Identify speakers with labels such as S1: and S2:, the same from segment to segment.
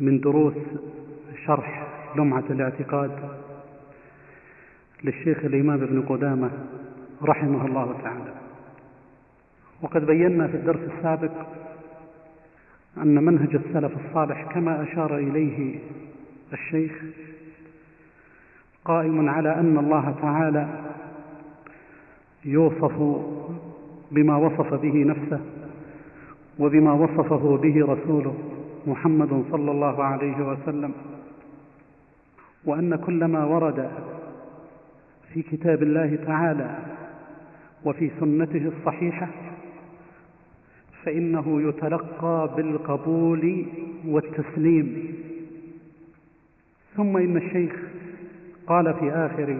S1: من دروس شرح لمعة الاعتقاد للشيخ الإمام ابن قدامة رحمه الله تعالى. وقد بينا في الدرس السابق أن منهج السلف الصالح كما أشار إليه الشيخ قائم على أن الله تعالى يوصف بما وصف به نفسه وبما وصفه به رسوله. محمد صلى الله عليه وسلم وأن كل ما ورد في كتاب الله تعالى وفي سنته الصحيحة فإنه يتلقى بالقبول والتسليم. ثم إن الشيخ قال في آخر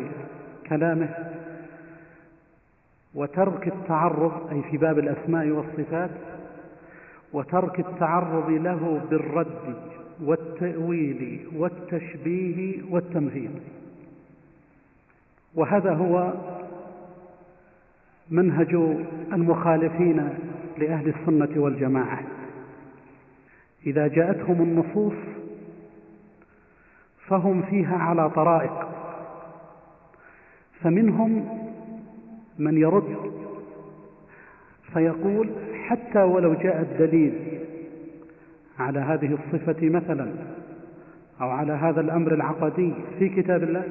S1: كلامه وترك التعرض أي في باب الأسماء والصفات وترك التعرض له بالرد والتأويل والتشبيه والتمثيل وهذا هو منهج المخالفين لأهل السنة والجماعة. إذا جاءتهم النصوص فهم فيها على طرائق. فمنهم من يرد فيقول حتى ولو جاء الدليل على هذه الصفة مثلا أو على هذا الأمر العقدي في كتاب الله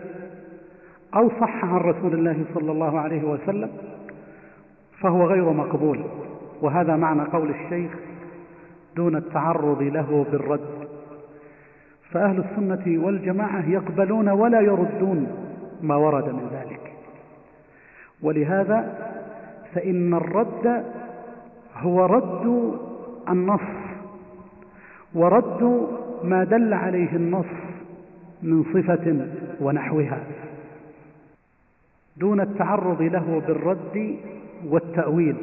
S1: أو صح عن رسول الله صلى الله عليه وسلم فهو غير مقبول. وهذا معنى قول الشيخ دون التعرض له بالرد. فأهل السنة والجماعة يقبلون ولا يردون ما ورد من ذلك. ولهذا فإن الرد هو رد النص ورد ما دل عليه النص من صفة ونحوها دون التعرض له بالرد والتأويل.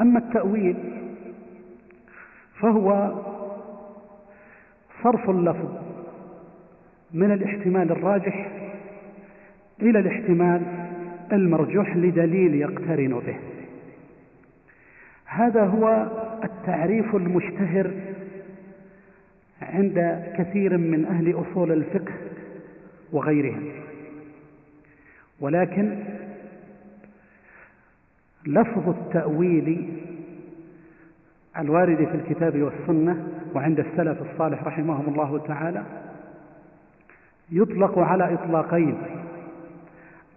S1: أما التأويل فهو صرف اللفظ من الاحتمال الراجح إلى الاحتمال المرجوح لدليل يقترن به. هذا هو التعريف المشتهر عند كثير من أهل أصول الفقه وغيرهم. ولكن لفظ التأويل الوارد في الكتاب والسنة وعند السلف الصالح رحمهم الله تعالى يطلق على إطلاقين.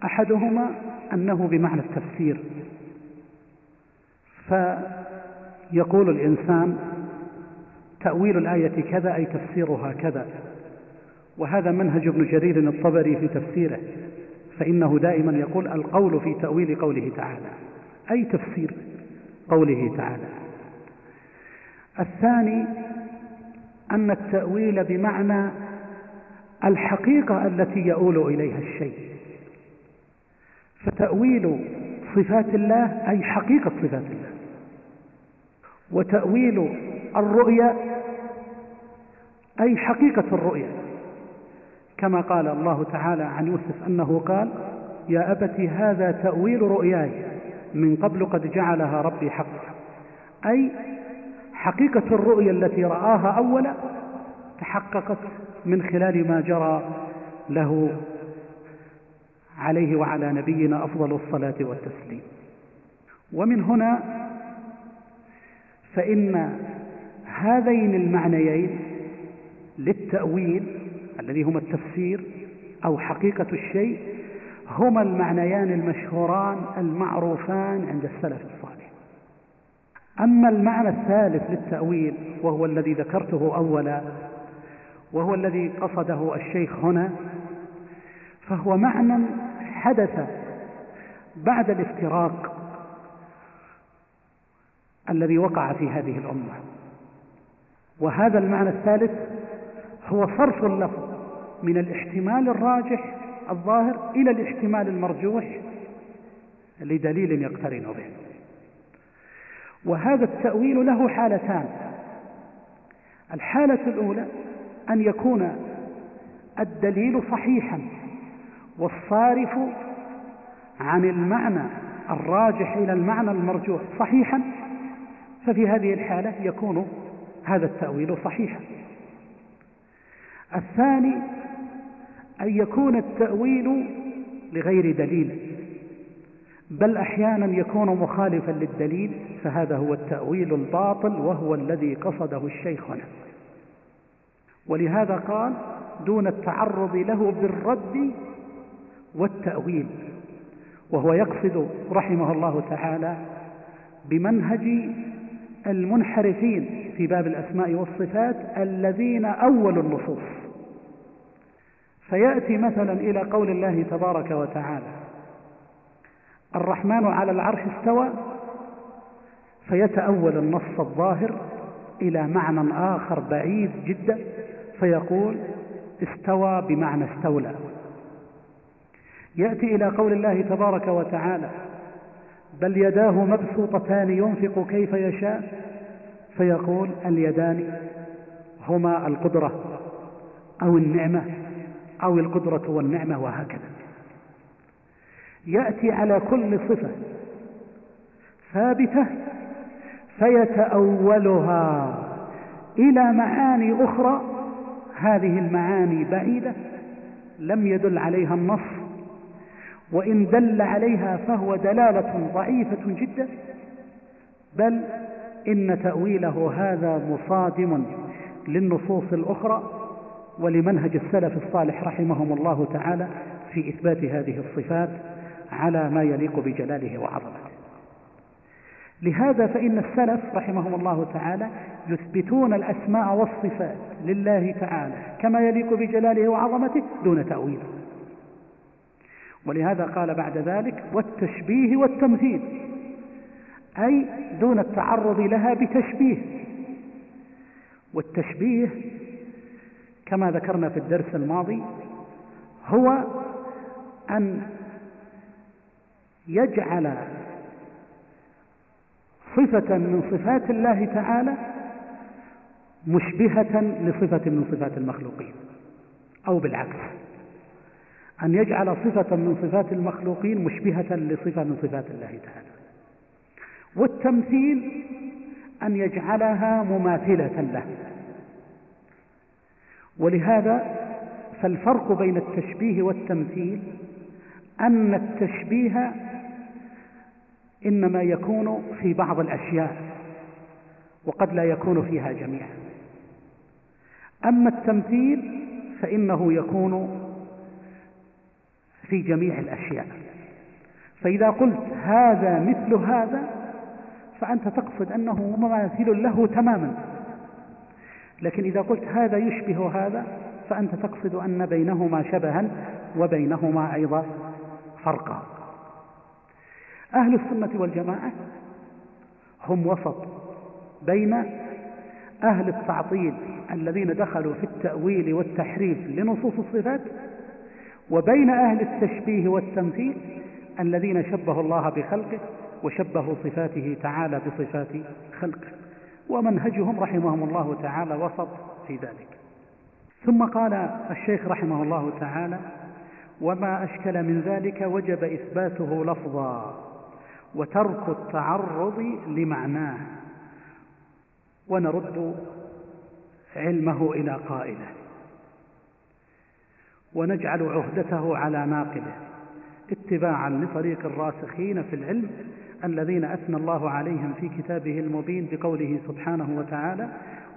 S1: أحدهما أنه بمعنى التفسير. فيقول الإنسان تأويل الآية كذا أي تفسيرها كذا. وهذا منهج ابن جرير الطبري في تفسيره فإنه دائما يقول القول في تأويل قوله تعالى أي تفسير قوله تعالى. الثاني أن التأويل بمعنى الحقيقة التي يؤول إليها الشيء. فتأويل صفات الله أي حقيقة صفات الله. وتأويل الرؤيا أي حقيقة الرؤيا. كما قال الله تعالى عن يوسف أنه قال يا أبت هذا تأويل رؤياي من قبل قد جعلها ربي حقا. أي حقيقة الرؤيا التي رآها أولا تحققت من خلال ما جرى له عليه وعلى نبينا أفضل الصلاة والتسليم. ومن هنا فإن هذين المعنيين للتأويل الذي هما التفسير أو حقيقة الشيء هما المعنيان المشهوران المعروفان عند السلف الصالح. أما المعنى الثالث للتأويل وهو الذي ذكرته أولا وهو الذي قصده الشيخ هنا فهو معنى حدث بعد الافتراق الذي وقع في هذه الأمة. وهذا المعنى الثالث هو صرف اللفظ من الاحتمال الراجح الظاهر إلى الاحتمال المرجوح لدليل يقترن به. وهذا التأويل له حالتان. الحالة الأولى أن يكون الدليل صحيحا والصارف عن المعنى الراجح إلى المعنى المرجوح صحيحا ففي هذه الحالة يكون هذا التأويل صحيحا. الثاني أن يكون التأويل لغير دليل بل أحيانا يكون مخالفا للدليل فهذا هو التأويل الباطل وهو الذي قصده الشيخ هنا. ولهذا قال دون التعرض له بالرد والتأويل. وهو يقصد رحمه الله تعالى بمنهج المنحرفين في باب الأسماء والصفات الذين أولوا النصوص. فيأتي مثلا إلى قول الله تبارك وتعالى الرحمن على العرش استوى فيتأول النص الظاهر إلى معنى آخر بعيد جدا فيقول استوى بمعنى استولى. يأتي إلى قول الله تبارك وتعالى بل يداه مبسوطتان ينفق كيف يشاء فيقول اليدان هما القدرة أو النعمة أو القدرة والنعمة وهكذا. يأتي على كل صفة ثابتة فيتأولها إلى معاني أخرى هذه المعاني بعيدة لم يدل عليها النص وإن دل عليها فهو دلالة ضعيفة جدا. بل إن تأويله هذا مصادم للنصوص الأخرى ولمنهج السلف الصالح رحمهم الله تعالى في إثبات هذه الصفات على ما يليق بجلاله وعظمته. لهذا فإن السلف رحمهم الله تعالى يثبتون الأسماء والصفات لله تعالى كما يليق بجلاله وعظمته دون تأويل ولهذا قال بعد ذلك والتشبيه والتمثيل أي دون التعرض لها بتشبيه. والتشبيه كما ذكرنا في الدرس الماضي هو أن يجعل صفة من صفات الله تعالى مشبهة لصفة من صفات المخلوقين أو بالعكس. أن يجعل صفة من صفات المخلوقين مشبهة لصفة من صفات الله تعالى. والتمثيل أن يجعلها مماثلة له. ولهذا فالفرق بين التشبيه والتمثيل أن التشبيه إنما يكون في بعض الأشياء وقد لا يكون فيها جميعا. أما التمثيل فإنه يكون في جميع الأشياء. فإذا قلت هذا مثل هذا فأنت تقصد أنه مماثل له تماما. لكن إذا قلت هذا يشبه هذا فأنت تقصد أن بينهما شبها وبينهما أيضا فرقا. أهل السنة والجماعة هم وسط بين أهل التعطيل الذين دخلوا في التأويل والتحريف لنصوص الصفات وبين أهل التشبيه والتمثيل الذين شبهوا الله بخلقه وشبهوا صفاته تعالى بصفات خلقه. ومنهجهم رحمهم الله تعالى وسط في ذلك. ثم قال الشيخ رحمه الله تعالى وما أشكل من ذلك وجب إثباته لفظا وترك التعرض لمعناه. ونرد علمه إلى قائله. ونجعل عهدته على ناقله اتباعا لطريق الراسخين في العلم الذين أثنى الله عليهم في كتابه المبين بقوله سبحانه وتعالى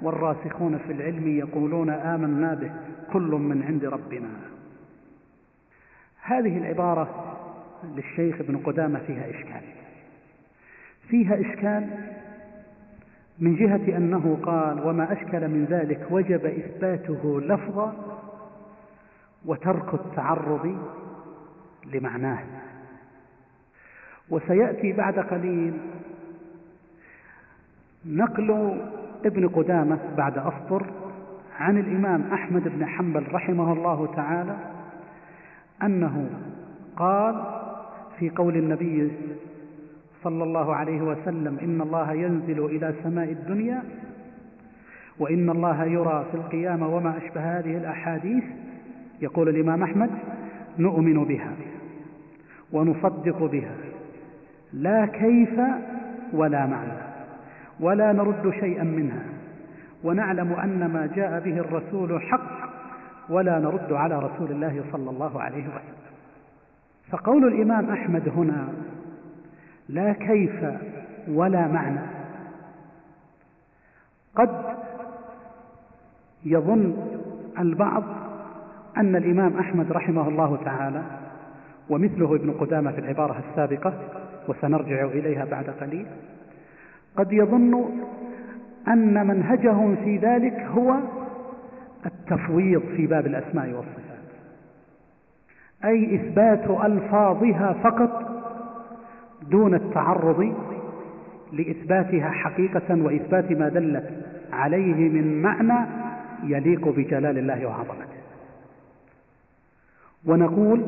S1: والراسخون في العلم يقولون آمنا به كل من عند ربنا. هذه العبارة للشيخ ابن قدامة فيها إشكال. فيها إشكال من جهة أنه قال وما أشكل من ذلك وجب إثباته لفظا وترك التعرض لمعناه. وسيأتي بعد قليل نقل ابن قدامة بعد أسطر عن الإمام أحمد بن حنبل رحمه الله تعالى أنه قال في قول النبي صلى الله عليه وسلم إن الله ينزل إلى سماء الدنيا وإن الله يرى في القيامة وما أشبه هذه الأحاديث يقول الإمام أحمد نؤمن بها ونصدق بها لا كيف ولا معنى ولا نرد شيئا منها ونعلم أن ما جاء به الرسول حق ولا نرد على رسول الله صلى الله عليه وسلم. فقول الإمام أحمد هنا لا كيف ولا معنى قد يظن البعض أن الإمام أحمد رحمه الله تعالى ومثله ابن قدامة في العبارة السابقة وسنرجع إليها بعد قليل قد يظن أن منهجهم في ذلك هو التفويض في باب الأسماء والصفات أي إثبات ألفاظها فقط دون التعرض لإثباتها حقيقة وإثبات ما دلت عليه من معنى يليق بجلال الله وعظمته. ونقول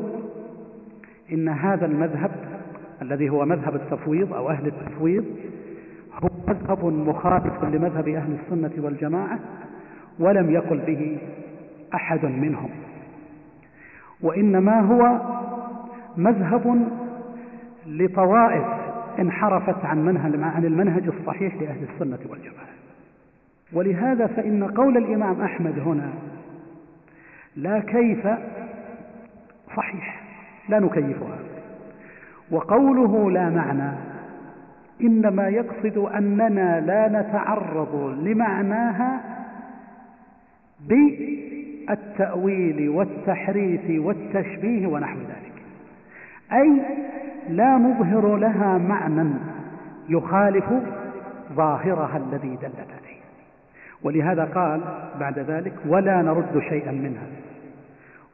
S1: إن هذا المذهب الذي هو مذهب التفويض أو أهل التفويض هو مذهب مخالف لمذهب أهل السنة والجماعة ولم يقل به أحد منهم وإنما هو مذهب لطوائف انحرفت عن منهج عن المنهج الصحيح لأهل السنة والجماعة. ولهذا فإن قول الإمام أحمد هنا لا كيف صحيح لا نكيفها. وقوله لا معنى إنما يقصد أننا لا نتعرض لمعناها بالتأويل والتحريف والتشبيه ونحو ذلك. أي لا نظهر لها معنى يخالف ظاهرها الذي دلت عليه. ولهذا قال بعد ذلك ولا نرد شيئا منها.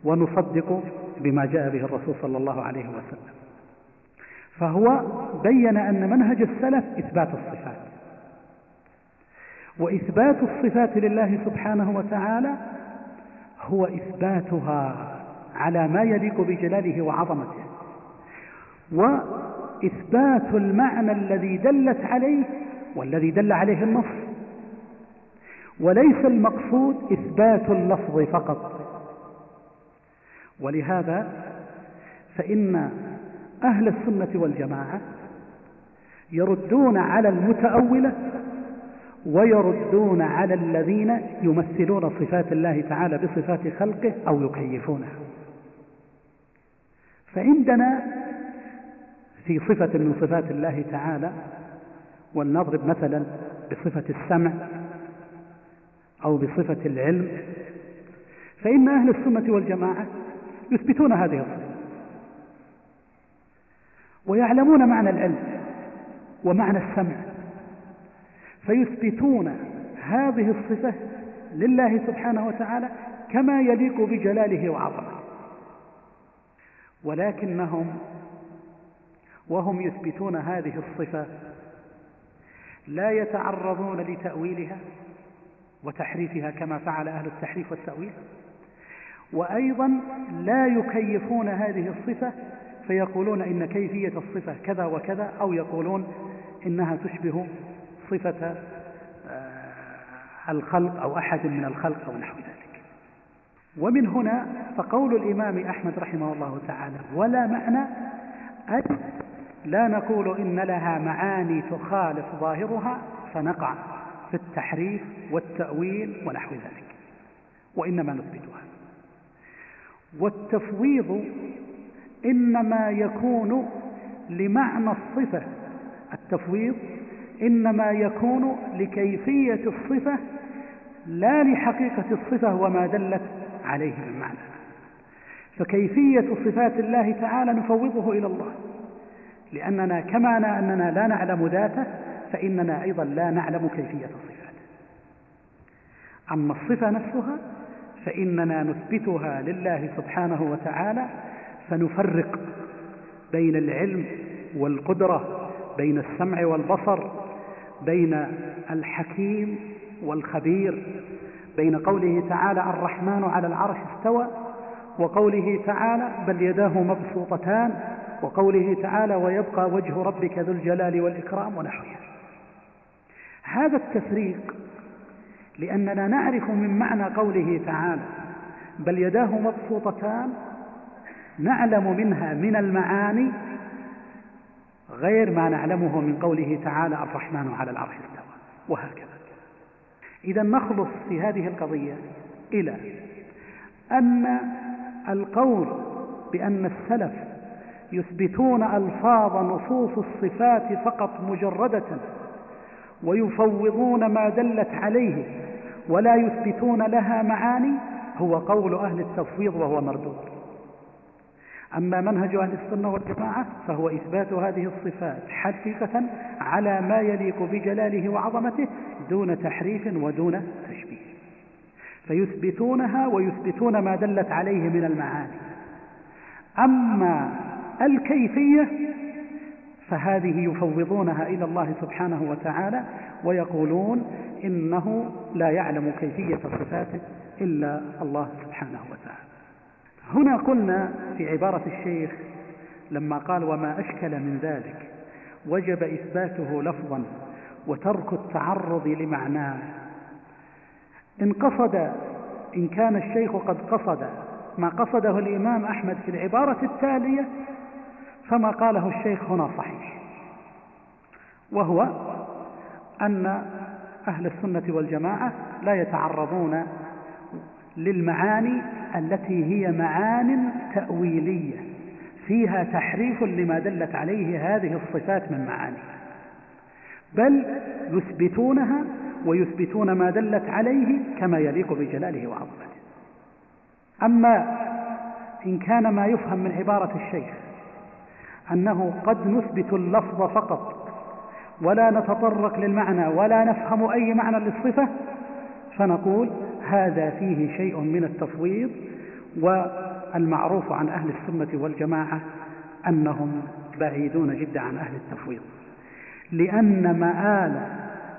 S1: ونصدق بما جاء به الرسول صلى الله عليه وسلم. فهو بين أن منهج السلف إثبات الصفات. وإثبات الصفات لله سبحانه وتعالى هو إثباتها على ما يليق بجلاله وعظمته. وإثبات المعنى الذي دلت عليه والذي دل عليه النص. وليس المقصود إثبات اللفظ فقط. ولهذا فإن أهل السنة والجماعة يردون على المتأولة ويردون على الذين يمثلون صفات الله تعالى بصفات خلقه أو يكيفونها فعندنا في صفة من صفات الله تعالى ولنضرب مثلا بصفة السمع أو بصفة العلم فإن أهل السنة والجماعة يثبتون هذه الصفة. ويعلمون معنى العلم ومعنى السمع. فيثبتون هذه الصفة لله سبحانه وتعالى كما يليق بجلاله وعظمته ولكنهم وهم يثبتون هذه الصفة لا يتعرضون لتأويلها وتحريفها كما فعل أهل التحريف والتأويل. وأيضا لا يكيفون هذه الصفة فيقولون إن كيفية الصفة كذا وكذا أو يقولون إنها تشبه صفة آه، الخلق أو أحد من الخلق أو نحو ذلك. ومن هنا فقول الإمام أحمد رحمه الله تعالى ولا معنى أي لا نقول إن لها معاني تخالف ظاهرها فنقع في التحريف والتأويل ونحو ذلك وإنما نثبتها. والتفويض إنما يكون لمعنى الصفة. التفويض إنما يكون لكيفية الصفة لا لحقيقة الصفة وما دلت عليه من معنى فكيفية صفات الله تعالى نفوضه إلى الله لأننا كما أننا لا نعلم ذاته فإننا أيضا لا نعلم كيفية الصفات. أما الصفة نفسها فإننا نثبتها لله سبحانه وتعالى فنفرق بين العلم والقدرة بين السمع والبصر بين الحكيم والخبير بين قوله تعالى الرحمن على العرش استوى وقوله تعالى بل يداه مبسوطتان وقوله تعالى ويبقى وجه ربك ذو الجلال والإكرام ونحوها. هذا التفريق لأننا نعرف من معنى قوله تعالى بل يداه مبسوطتان نعلم منها من المعاني غير ما نعلمه من قوله تعالى الرحمن على العرش استوى وهكذا. إذا نخلص في هذه القضية إلى أن القول بأن السلف يثبتون ألفاظ نصوص الصفات فقط مجردة ويفوضون ما دلت عليه ولا يثبتون لها معاني هو قول أهل التفويض وهو مردود. أما منهج أهل السنة والجماعة فهو إثبات هذه الصفات حقيقة على ما يليق بجلاله وعظمته دون تحريف ودون تشبيه. فيثبتونها ويثبتون ما دلت عليه من المعاني. أما الكيفية فهذه يفوضونها إلى الله سبحانه وتعالى ويقولون إنه لا يعلم كيفية صفاته إلا الله سبحانه وتعالى. هنا قلنا في عبارة الشيخ لما قال وما أشكل من ذلك وجب إثباته لفظا وترك التعرض لمعناه. إن قصد إن كان الشيخ قد قصد ما قصده الإمام أحمد في العبارة التالية فما قاله الشيخ هنا صحيح وهو أن أهل السنة والجماعة لا يتعرضون للمعاني التي هي معان تأويلية فيها تحريف لما دلت عليه هذه الصفات من معاني بل يثبتونها ويثبتون ما دلت عليه كما يليق بجلاله وعظمته. أما إن كان ما يفهم من عبارة الشيخ أنه قد نثبت اللفظ فقط ولا نتطرق للمعنى ولا نفهم أي معنى للصفة فنقول هذا فيه شيء من التفويض والمعروف عن أهل السنة والجماعة أنهم بعيدون جدا عن أهل التفويض لأن مآل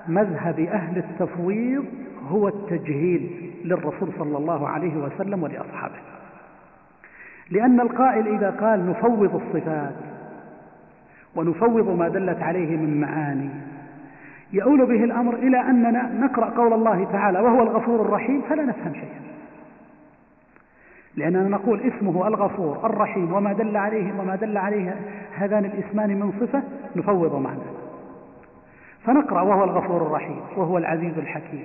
S1: مذهب أهل التفويض هو التجهيل للرسول صلى الله عليه وسلم ولأصحابه لأن القائل إذا قال نفوض الصفات ونفوض ما دلت عليه من معاني. يؤول به الأمر إلى أننا نقرأ قول الله تعالى وهو الغفور الرحيم فلا نفهم شيئا. لأننا نقول اسمه الغفور الرحيم وما دل عليه وما دل عليه هذان الاسمان من صفة نفوض معناه فنقرأ وهو الغفور الرحيم وهو العزيز الحكيم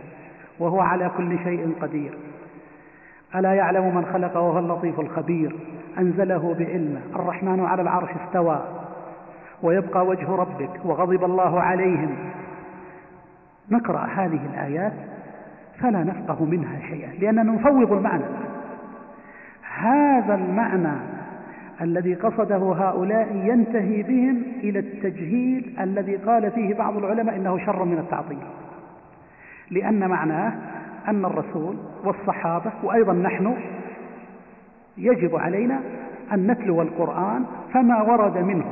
S1: وهو على كل شيء قدير. ألا يعلم من خلق وهو اللطيف الخبير أنزله بعلمه الرحمن على العرش استوى. ويبقى وجه ربك وغضب الله عليهم. نقرأ هذه الآيات فلا نفقه منها شيئا لأننا نفوض المعنى. هذا المعنى الذي قصده هؤلاء ينتهي بهم إلى التجهيل الذي قال فيه بعض العلماء إنه شر من التعطيل. لأن معناه أن الرسول والصحابة وأيضا نحن يجب علينا أن نتلو القرآن فما ورد منه.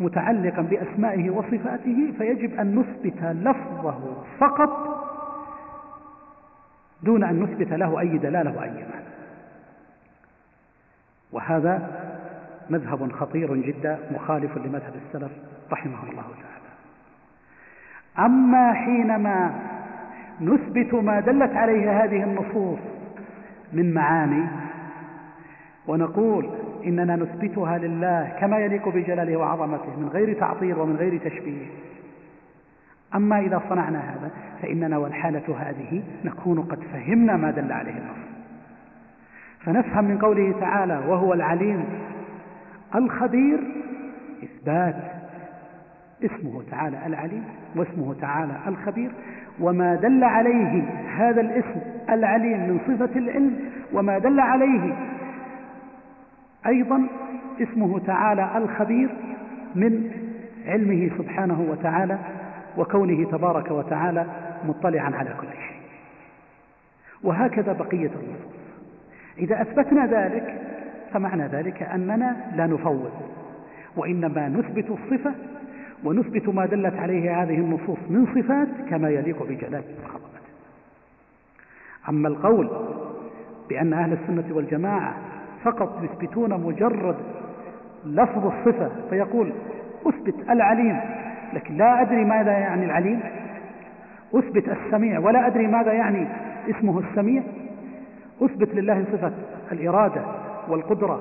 S1: متعلقا بأسمائه وصفاته فيجب أن نثبت لفظه فقط دون أن نثبت له أي دلالة وأي معنى. وهذا مذهب خطير جدا مخالف لمذهب السلف رحمه الله تعالى. أما حينما نثبت ما دلت عليه هذه النصوص من معاني ونقول إننا نثبتها لله كما يليق بجلاله وعظمته من غير تعطيل ومن غير تشبيه. أما إذا صنعنا هذا فإننا والحالة هذه نكون قد فهمنا ما دل عليه النص فنفهم من قوله تعالى وهو العليم الخبير. إثبات اسمه تعالى العليم واسمه تعالى الخبير. وما دل عليه هذا الاسم العليم من صفة العلم وما دل عليه أيضا اسمه تعالى الخبير من علمه سبحانه وتعالى وكونه تبارك وتعالى مطلعا على كل شيء. وهكذا بقية النصوص. إذا أثبتنا ذلك فمعنى ذلك أننا لا نفوض وإنما نثبت الصفة ونثبت ما دلت عليه هذه النصوص من صفات كما يليق بجلالة وعظمته أما القول بأن أهل السنة والجماعة فقط يثبتون مجرد لفظ الصفة فيقول أثبت العليم. لكن لا أدري ماذا يعني العليم. أثبت السميع ولا أدري ماذا يعني اسمه السميع. أثبت لله صفة الإرادة والقدرة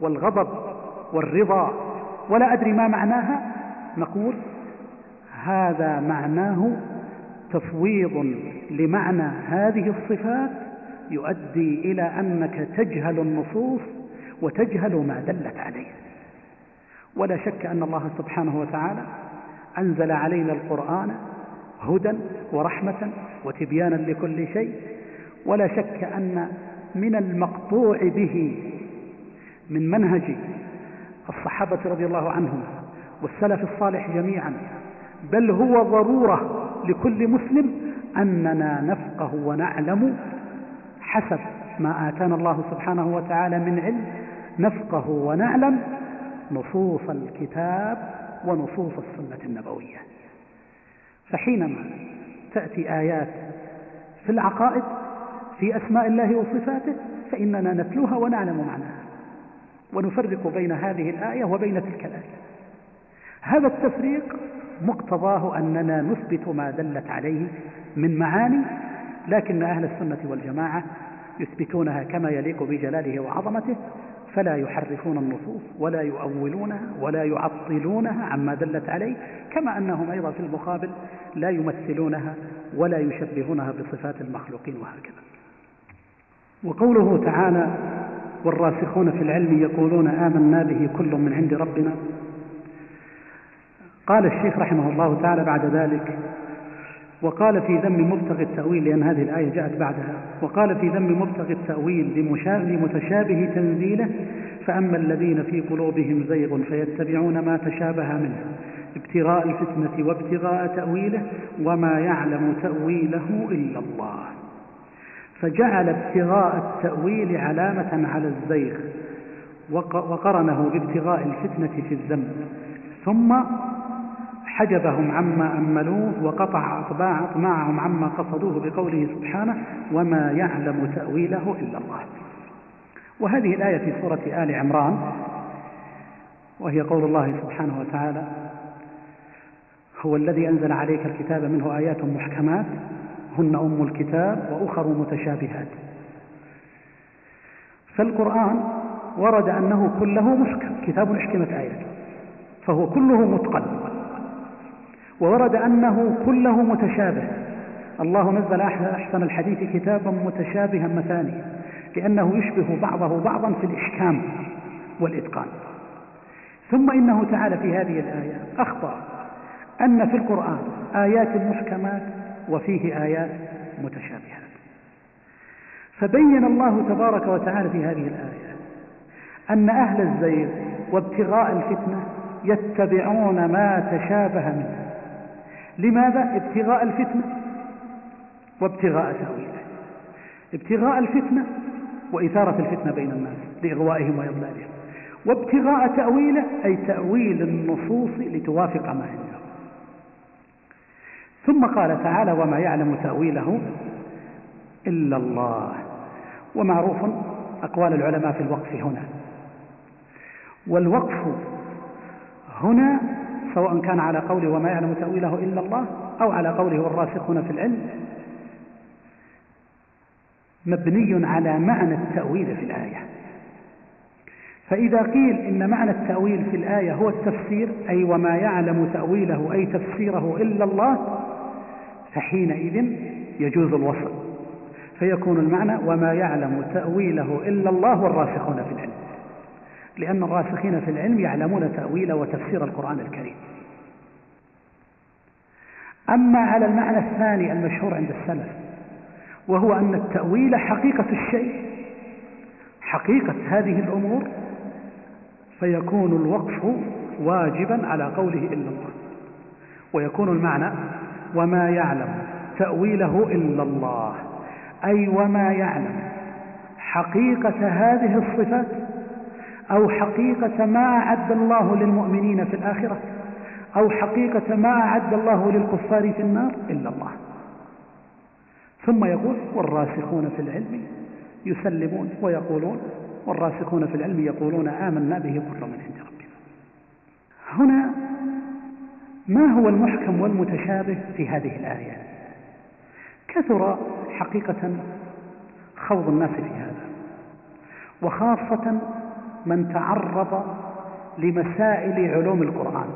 S1: والغضب والرضا ولا أدري ما معناها. نقول هذا معناه تفويض لمعنى هذه الصفات يؤدي إلى أنك تجهل النصوص وتجهل ما دلت عليه. ولا شك أن الله سبحانه وتعالى أنزل علينا القرآن هدى ورحمة وتبيانا لكل شيء. ولا شك أن من المقطوع به من منهج الصحابة رضي الله عنهم والسلف الصالح جميعا بل هو ضرورة لكل مسلم أننا نفقه ونعلم حسب ما آتانا الله سبحانه وتعالى من علم نفقه ونعلم نصوص الكتاب ونصوص السنة النبوية. فحينما تأتي آيات في العقائد في أسماء الله وصفاته فإننا نتلوها ونعلم معناها ونفرق بين هذه الآية وبين تلك الآية. هذا التفريق مقتضاه أننا نثبت ما دلت عليه من معاني لكن أهل السنة والجماعة يثبتونها كما يليق بجلاله وعظمته فلا يحرفون النصوص ولا يؤولونها ولا يعطلونها عما دلت عليه كما أنهم أيضا في المقابل لا يمثلونها ولا يشبهونها بصفات المخلوقين وهكذا. وقوله تعالى والراسخون في العلم يقولون آمنا به كل من عند ربنا قال الشيخ رحمه الله تعالى بعد ذلك وقال في ذم مبتغي التأويل لأن هذه الآية جاءت بعدها. وقال في ذم مبتغي التأويل لمتشابه تنزيله فأما الذين في قلوبهم زيغ فيتبعون ما تشابه منه ابتغاء الفتنة وابتغاء تأويله وما يعلم تأويله إلا الله. فجعل ابتغاء التأويل علامة على الزيغ وقرنه بابتغاء الفتنة في الذنب. ثم حجبهم عما أملوه وقطع أطماعهم عما قصدوه بقوله سبحانه وما يعلم تأويله إلا الله. وهذه الآية في سورة آل عمران وهي قول الله سبحانه وتعالى هو الذي أنزل عليك الكتاب منه آيات محكمات هن أم الكتاب وأخر متشابهات. فالقرآن ورد أنه كله محكم كتاب أحكمت آياته فهو كله متقن وورد أنه كله متشابه. الله نزل أحسن الحديث كتابا متشابها مثاني لأنه يشبه بعضه بعضا في الإحكام والإتقان. ثم إنه تعالى في هذه الآية أخبر أن في القرآن آيات محكمات وفيه آيات متشابهات. فبين الله تبارك وتعالى في هذه الآية أن أهل الزيغ وابتغاء الفتنة يتبعون ما تشابه منه لماذا؟ ابتغاء الفتنة وابتغاء تأويله. ابتغاء الفتنة وإثارة الفتنة بين الناس لإغوائهم وإضلالهم. وابتغاء تأويله أي تأويل النصوص لتوافق ما عنده. ثم قال تعالى وما يعلم تأويله إلا الله. ومعروف أقوال العلماء في الوقف هنا. والوقف هنا سواء كان على قوله وما يعلم تأويله إلا الله أو على قوله والراسخون في العلم مبني على معنى التأويل في الآية. فإذا قيل إن معنى التأويل في الآية هو التفسير أي وما يعلم تأويله أي تفسيره إلا الله فحينئذ يجوز الوصل فيكون المعنى وما يعلم تأويله إلا الله والراسخون في العلم. لأن الراسخين في العلم يعلمون تأويل وتفسير القرآن الكريم. أما على المعنى الثاني المشهور عند السلف وهو أن التأويل حقيقة الشيء حقيقة هذه الأمور فيكون الوقف واجبا على قوله إلا الله. ويكون المعنى وما يعلم تأويله إلا الله. أي وما يعلم حقيقة هذه الصفات أو حقيقة ما أعد الله للمؤمنين في الآخرة أو حقيقة ما أعد الله للكفار في النار إلا الله. ثم يقول والراسخون في العلم يسلمون ويقولون والراسخون في العلم يقولون آمنا به كل من عند ربنا. هنا ما هو المحكم والمتشابه في هذه الآية؟ كثر حقيقة خوض الناس في هذا وخاصة من تعرض لمسائل علوم القرآن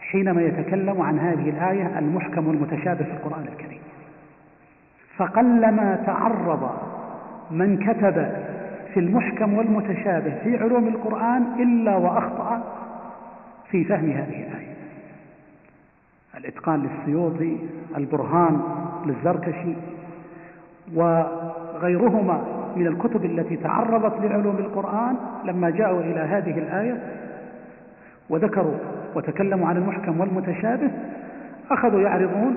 S1: حينما يتكلم عن هذه الآية المحكم والمتشابه في القرآن الكريم. فقلما تعرض من كتب في المحكم والمتشابه في علوم القرآن إلا وأخطأ في فهم هذه الآية. الإتقان للسيوطي البرهان للزركشي وغيرهما من الكتب التي تعرضت لعلوم القرآن لما جاءوا إلى هذه الآية وذكروا وتكلموا عن المحكم والمتشابه أخذوا يعرضون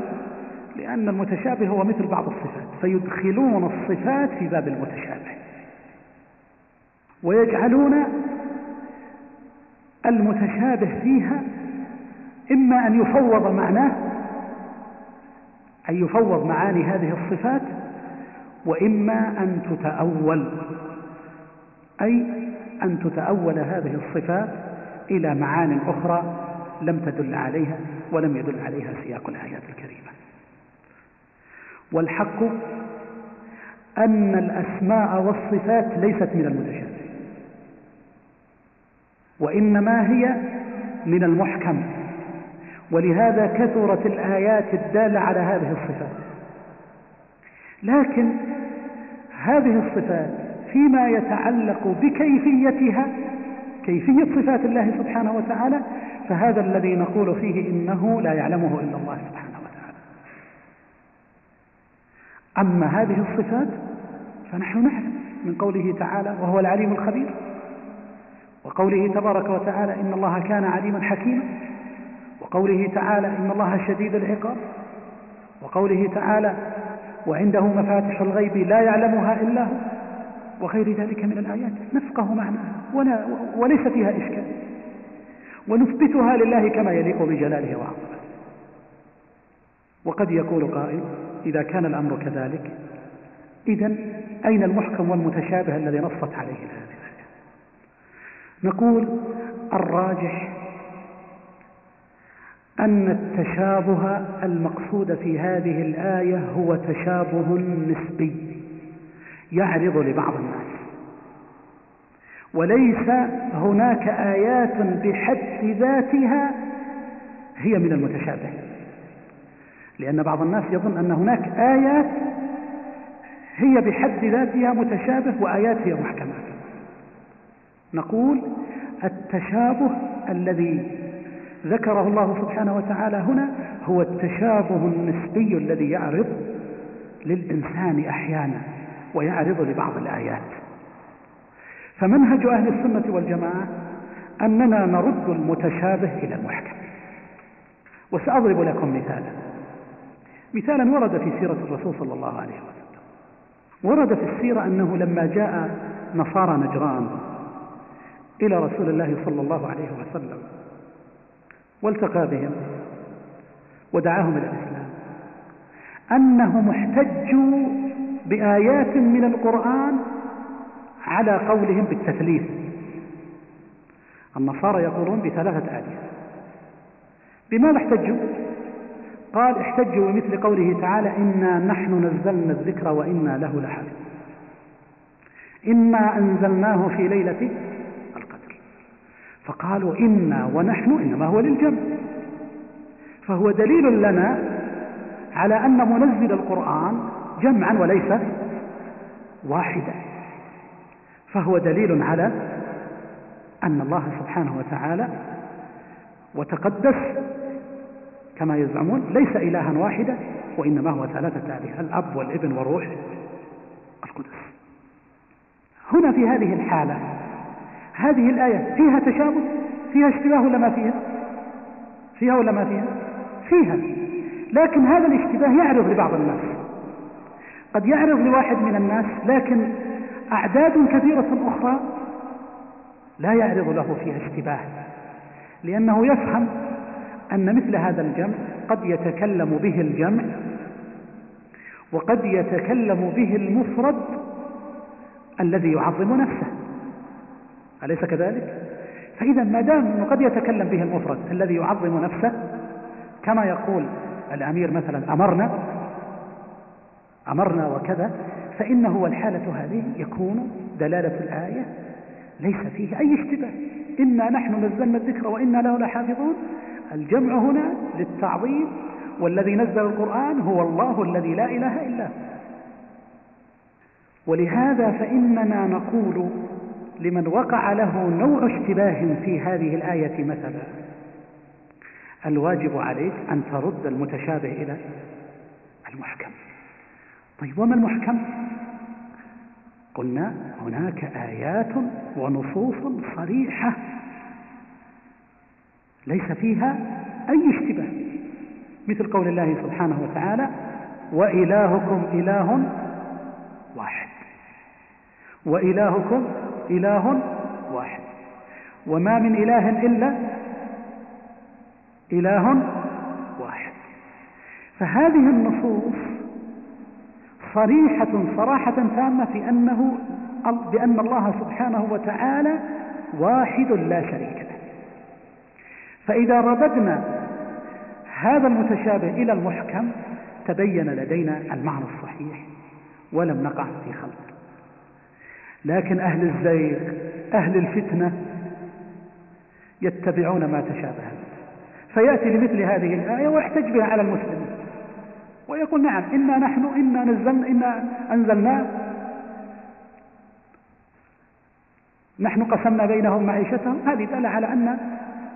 S1: لأن المتشابه هو مثل بعض الصفات فيدخلون الصفات في باب المتشابه ويجعلون المتشابه فيها إما أن يفوض معناه أن يفوض معاني هذه الصفات وإما أن تتأول أي أن تتأول هذه الصفات إلى معان أخرى لم تدل عليها ولم يدل عليها سياق الآيات الكريمة. والحق أن الأسماء والصفات ليست من المتشابه وإنما هي من المحكم. ولهذا كثرت الآيات الدالة على هذه الصفات. لكن هذه الصفات فيما يتعلق بكيفيتها كيفية صفات الله سبحانه وتعالى فهذا الذي نقول فيه إنه لا يعلمه إلا الله سبحانه وتعالى. أما هذه الصفات فنحن نعلم من قوله تعالى وهو العليم الخبير وقوله تبارك وتعالى إن الله كان عليما حكيما وقوله تعالى إن الله شديد العقاب وقوله تعالى وعنده مفاتح الغيب لا يعلمها إلا هو. وغير ذلك من الآيات. نفقه معناها ولا وليس فيها إشكال. ونثبتها لله كما يليق بجلاله وعظمته. وقد يقول قائل إذا كان الأمر كذلك إذا أين المحكم والمتشابه الذي نصت عليه هذه الآية نقول الراجح أن التشابه المقصود في هذه الآية هو تشابه نسبي يعرض لبعض الناس. وليس هناك آيات بحد ذاتها هي من المتشابه. لأن بعض الناس يظن أن هناك آيات هي بحد ذاتها متشابه وآيات هي محكمات. نقول التشابه الذي ذكره الله سبحانه وتعالى هنا هو التشابه النسبي الذي يعرض للإنسان أحيانا ويعرض لبعض الآيات. فمنهج أهل السنة والجماعة أننا نرد المتشابه إلى المحكم. وسأضرب لكم مثالا. مثالا ورد في سيرة الرسول صلى الله عليه وسلم. ورد في السيرة أنه لما جاء نصارى نجران إلى رسول الله صلى الله عليه وسلم والتقى بهم ودعاهم إلى الإسلام. أنهم احتجوا بآيات من القرآن على قولهم بالتثليث. النصارى يقولون بثلاثة آلهة بماذا احتجوا؟ قال احتجوا بمثل قوله تعالى إنا نحن نزلنا الذكر وإنا له لحافظ إنا أنزلناه في ليلة فقالوا إنا ونحن إنما هو للجمع. فهو دليل لنا على أن منزل القرآن جمعا وليس واحدا. فهو دليل على أن الله سبحانه وتعالى وتقدس كما يزعمون ليس إلها واحدا وإنما هو ثلاثة آلهة الأب والابن والروح القدس. هنا في هذه الحالة هذه الآية فيها تشابه؟ فيها اشتباه ولا ما فيها؟ فيها ولا ما فيها؟ فيها. لكن هذا الاشتباه يعرض لبعض الناس. قد يعرض لواحد من الناس لكن أعداد كثيرة أخرى لا يعرض له فيها اشتباه. لأنه يفهم أن مثل هذا الجمع قد يتكلم به الجمع وقد يتكلم به المفرد الذي يعظم نفسه. أليس كذلك؟ فإذا ما دام أنه قد يتكلم به المفرد الذي يعظم نفسه كما يقول الأمير مثلا أمرنا أمرنا وكذا فإنه والحالة هذه يكون دلالة الآية ليس فيه أي اشتباه. إنا نحن نزلنا الذكر وإنا له لحافظون. الجمع هنا للتعظيم والذي نزل القرآن هو الله الذي لا إله إلا هو. ولهذا فإننا نقول لمن وقع له نوع اشتباه في هذه الآية مثلا. الواجب عليك أن ترد المتشابه إلى المحكم. طيب وما المحكم؟ قلنا هناك آيات ونصوص صريحة ليس فيها أي اشتباه مثل قول الله سبحانه وتعالى وإلهكم إله واحد. وإلهكم إله واحد. وما من إله إلا إله واحد. فهذه النصوص صريحة صراحة تامة في أنه بأن الله سبحانه وتعالى واحد لا شريك له. فإذا رددنا هذا المتشابه إلى المحكم تبين لدينا المعنى الصحيح ولم نقع في خلط لكن أهل الزيغ أهل الفتنة يتبعون ما تشابه. فيأتي بمثل هذه الآية ويحتج بها على المسلمين ويقول نعم إنا نحن إنا نزلنا إنا أنزلنا. نحن قسمنا بينهم معيشتهم. هذه دل على أن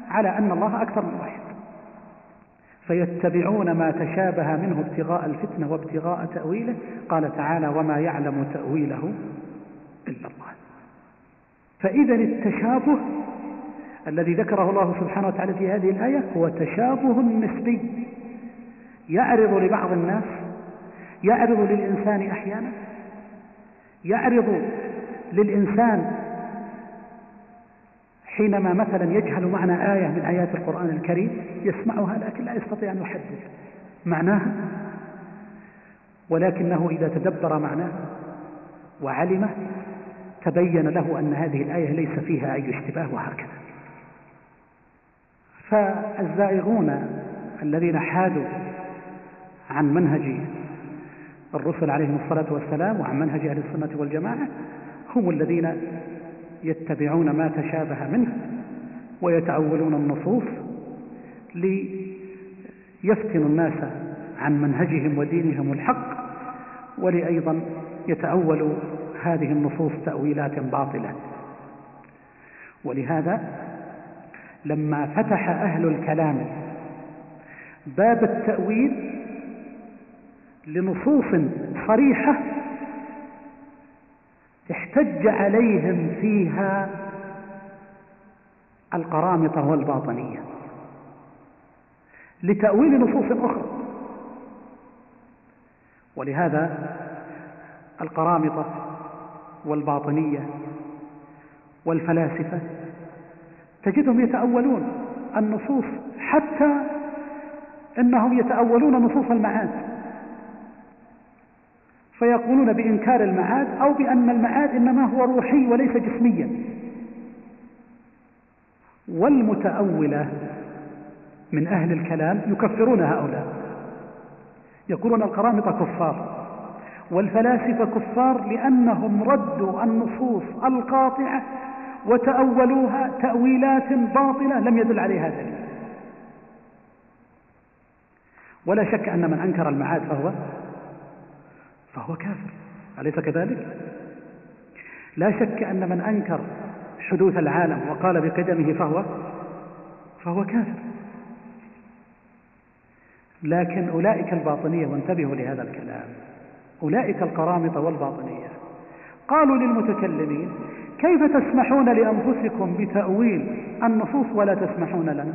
S1: على أن الله أكثر من واحد. فيتبعون ما تشابه منه ابتغاء الفتنة وابتغاء تأويله. قال تعالى وما يعلم تأويله إلا الله. فإذا التشابه الذي ذكره الله سبحانه وتعالى في هذه الآية هو تشابه نسبي. يعرض لبعض الناس يعرض للإنسان أحيانا يعرض للإنسان حينما مثلا يجهل معنى آية من آيات القرآن الكريم يسمعها لكن لا يستطيع أن يحدد معناها؟ ولكنه إذا تدبر معناه وعلمه تبين له أن هذه الآية ليس فيها أي اشتباه وهكذا. فالزائغون الذين حادوا عن منهج الرسل عليهم الصلاة والسلام وعن منهج أهل السنة والجماعة هم الذين يتبعون ما تشابه منه ويتأولون النصوص ليفتنوا الناس عن منهجهم ودينهم الحق ولأيضا يتأولوا هذه النصوص تأويلات باطلة. ولهذا لما فتح أهل الكلام باب التأويل لنصوص صريحة احتج عليهم فيها القرامطة والباطنية. لتأويل نصوص أخرى. ولهذا القرامطة والباطنية والفلاسفة تجدهم يتأولون النصوص حتى إنهم يتأولون نصوص المعاد. فيقولون بإنكار المعاد أو بأن المعاد إنما هو روحي وليس جسميا. والمتأولة من أهل الكلام يكفرون هؤلاء. يقولون القرامطة كفار. والفلاسفة كفار لأنهم ردوا النصوص القاطعة وتأولوها تأويلات باطلة لم يدل عليها دليل. ولا شك أن من أنكر المعاد فهو فهو كافر. أليس كذلك؟ لا شك أن من أنكر حدوث العالم وقال بقدمه فهو فهو كافر. لكن أولئك الباطنية وانتبهوا لهذا الكلام. أولئك القرامطة والباطنية. قالوا للمتكلمين كيف تسمحون لأنفسكم بتأويل النصوص ولا تسمحون لنا؟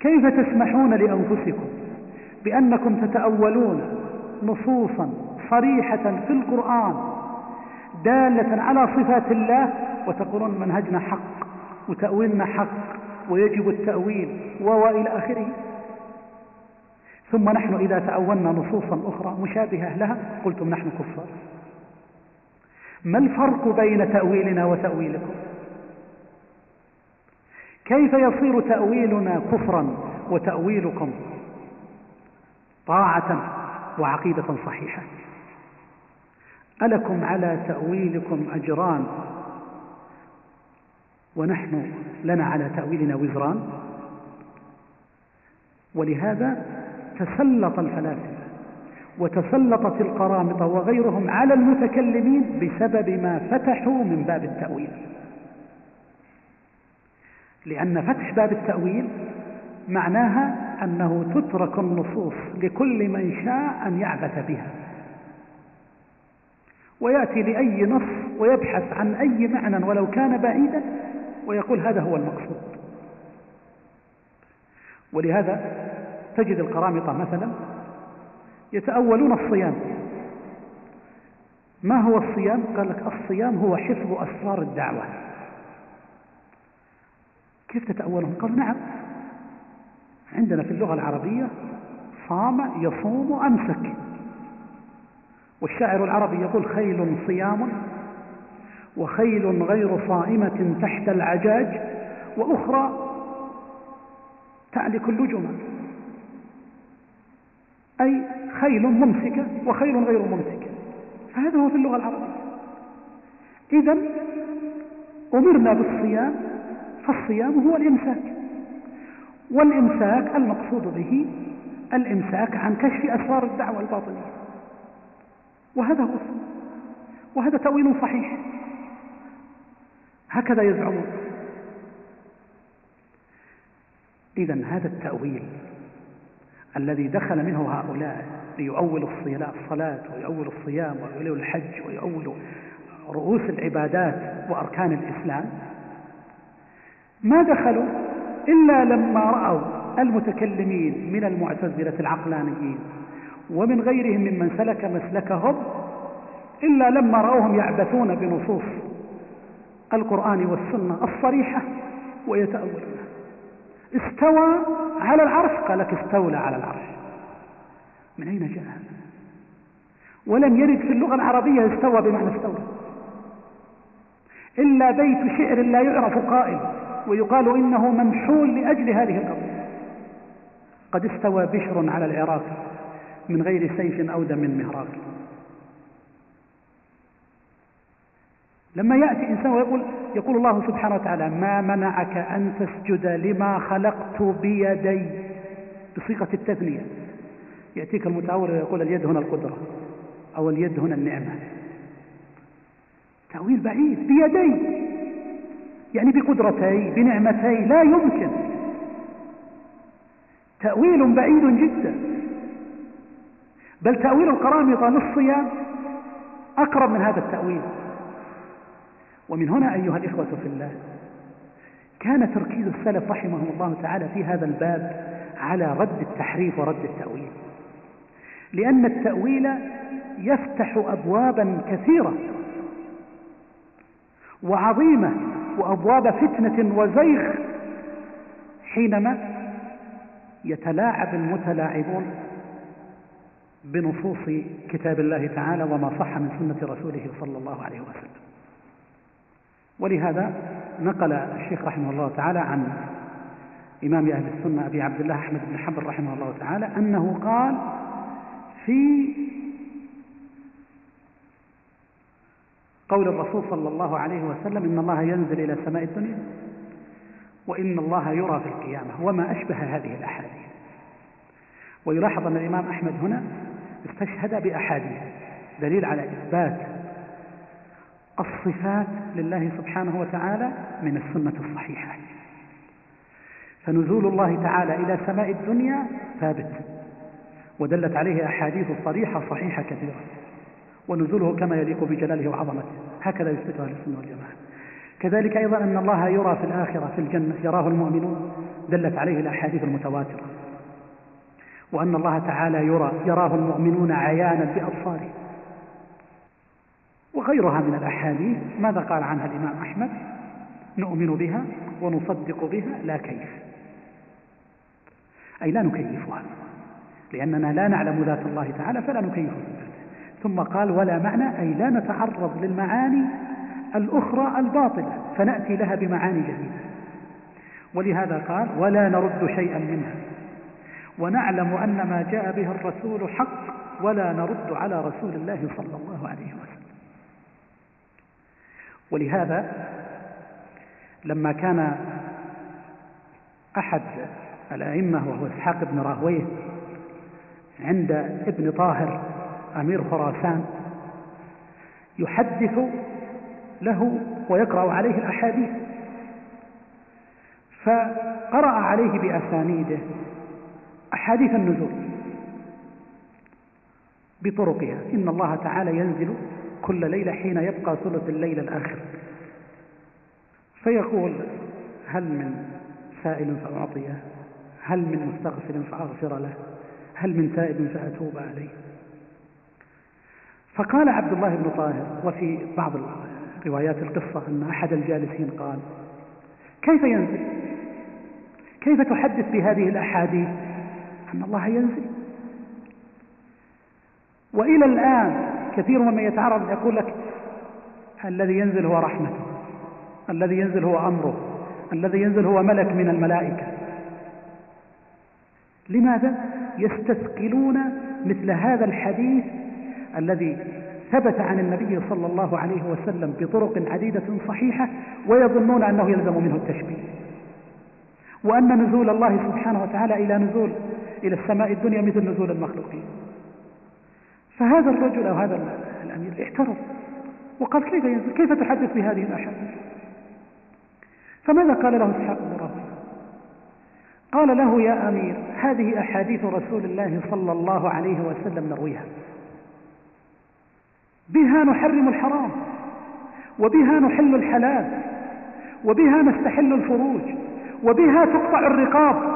S1: كيف تسمحون لأنفسكم بأنكم تتأولون نصوصا صريحة في القرآن دالة على صفات الله وتقولون منهجنا حق وتأويلنا حق ويجب التأويل وإلى آخره؟ ثم نحن إذا تأولنا نصوصا أخرى مشابهة لها قلتم نحن كفار. ما الفرق بين تأويلنا وتأويلكم؟ كيف يصير تأويلنا كفرا وتأويلكم طاعة وعقيدة صحيحة؟ ألكم على تأويلكم أجران ونحن لنا على تأويلنا وزران؟ ولهذا تسلط الفلاسفة وتسلطت القرامطة وغيرهم على المتكلمين بسبب ما فتحوا من باب التأويل. لأن فتح باب التأويل معناها أنه تترك النصوص لكل من شاء أن يعبث بها. ويأتي لأي نص ويبحث عن أي معنى ولو كان بعيدا ويقول هذا هو المقصود. ولهذا تجد القرامطة مثلا يتأولون الصيام. ما هو الصيام؟ قال لك الصيام هو حفظ أسرار الدعوة. كيف تتأولهم؟ قال نعم. عندنا في اللغة العربية صام يصوم أمسك. والشاعر العربي يقول خيل صيام وخيل غير صائمة تحت العجاج وأخرى تعلك اللجمة أي خيل ممسكة وخيل غير ممسكة فهذا هو في اللغة العربية. إذا أمرنا بالصيام فالصيام هو الإمساك. والإمساك المقصود به الإمساك عن كشف أسرار الدعوة الباطنية. وهذا هو وهذا تأويل صحيح. هكذا يزعمون. إذا هذا التأويل الذي دخل منه هؤلاء ليؤولوا الصلاة ويؤولوا الصيام ويؤولوا الحج ويؤولوا رؤوس العبادات وأركان الإسلام. ما دخلوا إلا لما رأوا المتكلمين من المعتزلة العقلانيين ومن غيرهم ممن سلك مسلكهم إلا لما رأوهم يعبثون بنصوص القرآن والسنة الصريحة ويتأولون. استوى على العرش؟ قال لك استولى على العرش. من أين جاء هذا؟ ولم يرد في اللغة العربية استوى بمعنى استولى. إلا بيت شعر لا يعرف قائل ويقال إنه منحول لأجل هذه القضية. قد استوى بشر على العراق من غير سيف أو دم مهراق. لما يأتي إنسان ويقول يقول الله سبحانه وتعالى ما منعك أن تسجد لما خلقت بيدي. بصيغة التثنية. يأتيك المتأول ويقول اليد هنا القدرة. أو اليد هنا النعمة. تأويل بعيد. بيدي. يعني بقدرتي بنعمتي. لا يمكن. تأويل بعيد جدا. بل تأويل القرامطة للصيام أقرب من هذا التأويل. ومن هنا أيها الإخوة في الله كان تركيز السلف رحمهم الله تعالى في هذا الباب على رد التحريف ورد التأويل. لأن التأويل يفتح أبوابا كثيرة وعظيمة وأبواب فتنة وزيغ حينما يتلاعب المتلاعبون بنصوص كتاب الله تعالى وما صح من سنة رسوله صلى الله عليه وسلم. ولهذا نقل الشيخ رحمه الله تعالى عن إمام أهل السنة أبي عبد الله أحمد بن حنبل رحمه الله تعالى أنه قال في قول الرسول صلى الله عليه وسلم إن الله ينزل إلى سماء الدنيا وإن الله يرى في القيامة وما أشبه هذه الأحاديث. ويلاحظ أن الإمام أحمد هنا استشهد بأحاديث دليل على إثبات الصفات لله سبحانه وتعالى من السنة الصحيحة. فنزول الله تعالى إلى سماء الدنيا ثابت ودلت عليه أحاديث صريحة صحيحة كثيرة ونزوله كما يليق بجلاله وعظمته. هكذا يثبت أهل السنة والجماعة. كذلك أيضا أن الله يرى في الآخرة في الجنة يراه المؤمنون دلت عليه الأحاديث المتواترة. وأن الله تعالى يرى يراه المؤمنون عيانا بأبصارهم. وغيرها من الأحاديث ماذا قال عنها الإمام أحمد؟ نؤمن بها
S2: ونصدق بها لا كيف. أي لا نكيفها لأننا لا نعلم ذات الله تعالى فلا نكيف صفاته ثم قال ولا معنى أي لا نتعرض للمعاني الأخرى الباطلة فنأتي لها بمعاني جديدة. ولهذا قال ولا نرد شيئا منها ونعلم أن ما جاء به الرسول حق ولا نرد على رسول الله صلى الله عليه وسلم. ولهذا لما كان أحد الأئمة وهو إسحاق بن راهويه عند ابن طاهر أمير خراسان يحدث له ويقرأ عليه الأحاديث فقرأ عليه بأسانيده أحاديث النزول بطرقها إن الله تعالى ينزل كل ليلة حين يبقى ثلث الليل الآخر. فيقول هل من سائل فأعطيه؟ هل من مستغفر فأغفر له؟ هل من تائب فأتوب عليه؟ فقال عبد الله بن طاهر وفي بعض روايات القصة أن أحد الجالسين قال كيف ينزل؟ كيف تحدث بهذه الأحاديث؟ أن الله ينزل. وإلى الآن كثير ممن يتعرض يقول لك الذي ينزل هو رحمته الذي ينزل هو أمره الذي ينزل هو ملك من الملائكة. لماذا؟ يستثقلون مثل هذا الحديث الذي ثبت عن النبي صلى الله عليه وسلم بطرق عديدة صحيحة ويظنون أنه يلزم منه التشبيه. وأن نزول الله سبحانه وتعالى إلى نزول إلى السماء الدنيا مثل نزول المخلوقين. فهذا الرجل أو هذا الأمير اعترض وقال كيف ينزل؟ كيف تحدث بهذه الأحاديث فماذا قال له إسحاق بن راهويه قال له يا أمير هذه أحاديث رسول الله صلى الله عليه وسلم نرويها. بها نحرم الحرام وبها نحل الحلال وبها نستحل الفروج وبها تقطع الرقاب.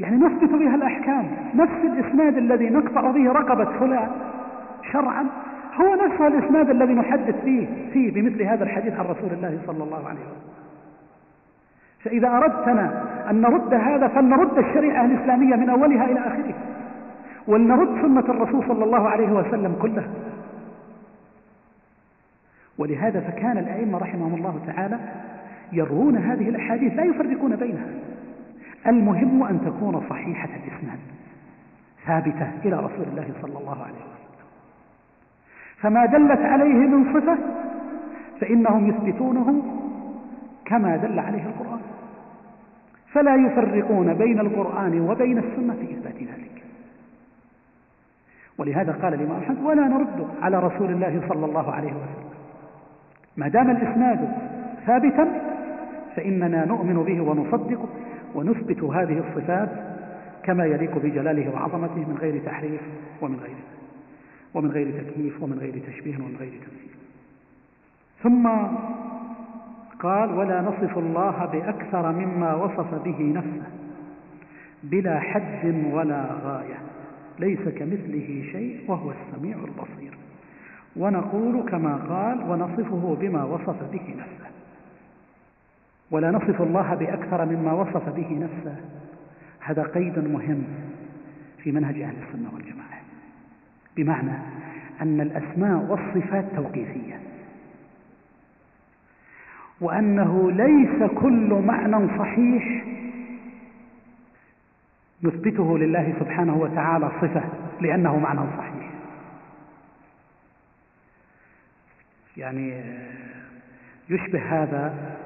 S2: يعني نثبت بها الأحكام. نفس الإسناد الذي نقطع به رقبة فلان شرعا. هو نفس الإسناد الذي نحدث فيه فيه بمثل هذا الحديث عن رسول الله صلى الله عليه وسلم. فإذا أردتنا أن نرد هذا فلنرد الشريعة الإسلامية من أولها إلى آخرها ولنرد سنة الرسول صلى الله عليه وسلم كلها. ولهذا فكان الأئمة رحمهم الله تعالى يروون هذه الأحاديث لا يفرقون بينها. المهم أن تكون صحيحة الإسناد ثابتة إلى رسول الله صلى الله عليه وسلم. فما دلت عليه من صفة فإنهم يثبتونه كما دل عليه القرآن. فلا يفرقون بين القرآن وبين السنة في إثبات ذلك. ولهذا قال الإمام أحمد ولا نرد على رسول الله صلى الله عليه وسلم. ما دام الإسناد ثابتا فإننا نؤمن به ونصدقه. ونثبت هذه الصفات كما يليق بجلاله وعظمته من غير تحريف ومن غير ومن غير تكييف ومن غير تشبيه ومن غير تمثيل. ثم قال ولا نصف الله بأكثر مما وصف به نفسه بلا حد ولا غاية ليس كمثله شيء وهو السميع البصير. ونقول كما قال ونصفه بما وصف به نفسه. ولا نصف الله بأكثر مما وصف به نفسه. هذا قيد مهم في منهج أهل السنة والجماعة بمعنى أن الأسماء والصفات توقيفية وأنه ليس كل معنى صحيح نثبته لله سبحانه وتعالى صفة لأنه معنى صحيح. يعني يشبه هذا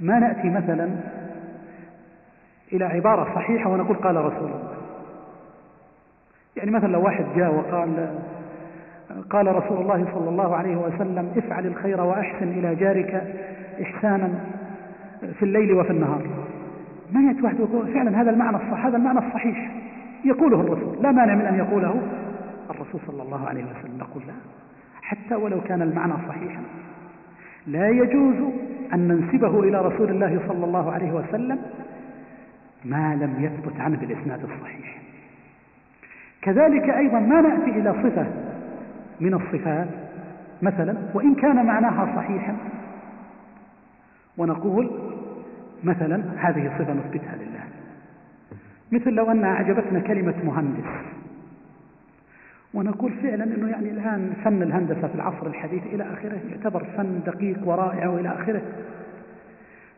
S2: ما نأتي مثلا إلى عبارة صحيحة ونقول قال رسول الله. يعني مثلا لو واحد جاء وقال قال رسول الله صلى الله عليه وسلم افعل الخير وأحسن إلى جارك إحسانا في الليل وفي النهار. ما يأتي واحد يقول فعلا هذا المعنى الصح هذا المعنى الصحيح. يقوله الرسول. لا مانع من أن يقوله الرسول صلى الله عليه وسلم. نقول لا. حتى ولو كان المعنى صحيحا. لا يجوز أن ننسبه إلى رسول الله صلى الله عليه وسلم ما لم يثبت عنه بالإسناد الصحيح. كذلك أيضا ما نأتي إلى صفة من الصفات مثلا وإن كان معناها صحيحا. ونقول مثلا هذه صفة نثبتها لله. مثل لو أن أعجبتنا كلمة مهندس. ونقول فعلا أنه يعني الآن فن الهندسة في العصر الحديث إلى آخره يعتبر فن دقيق ورائع وإلى آخره.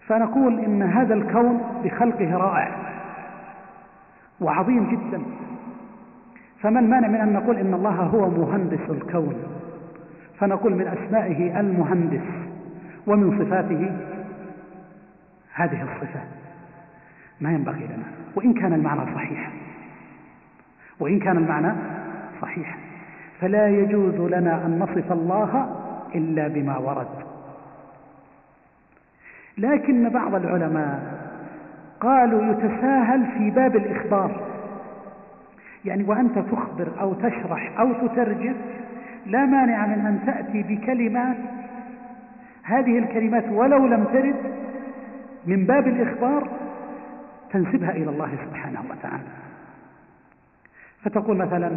S2: فنقول إن هذا الكون بخلقه رائع وعظيم جدا. فما المانع من أن نقول إن الله هو مهندس الكون؟ فنقول من أسمائه المهندس ومن صفاته هذه الصفات ما ينبغي لنا. وإن كان المعنى صحيحا وإن كان المعنى صحيحا فلا يجوز لنا أن نصف الله إلا بما ورد. لكن بعض العلماء قالوا يتساهل في باب الإخبار. يعني وأنت تخبر أو تشرح أو تترجم لا مانع من أن تأتي بكلمات. هذه الكلمات ولو لم ترد من باب الإخبار تنسبها إلى الله سبحانه وتعالى. فتقول مثلا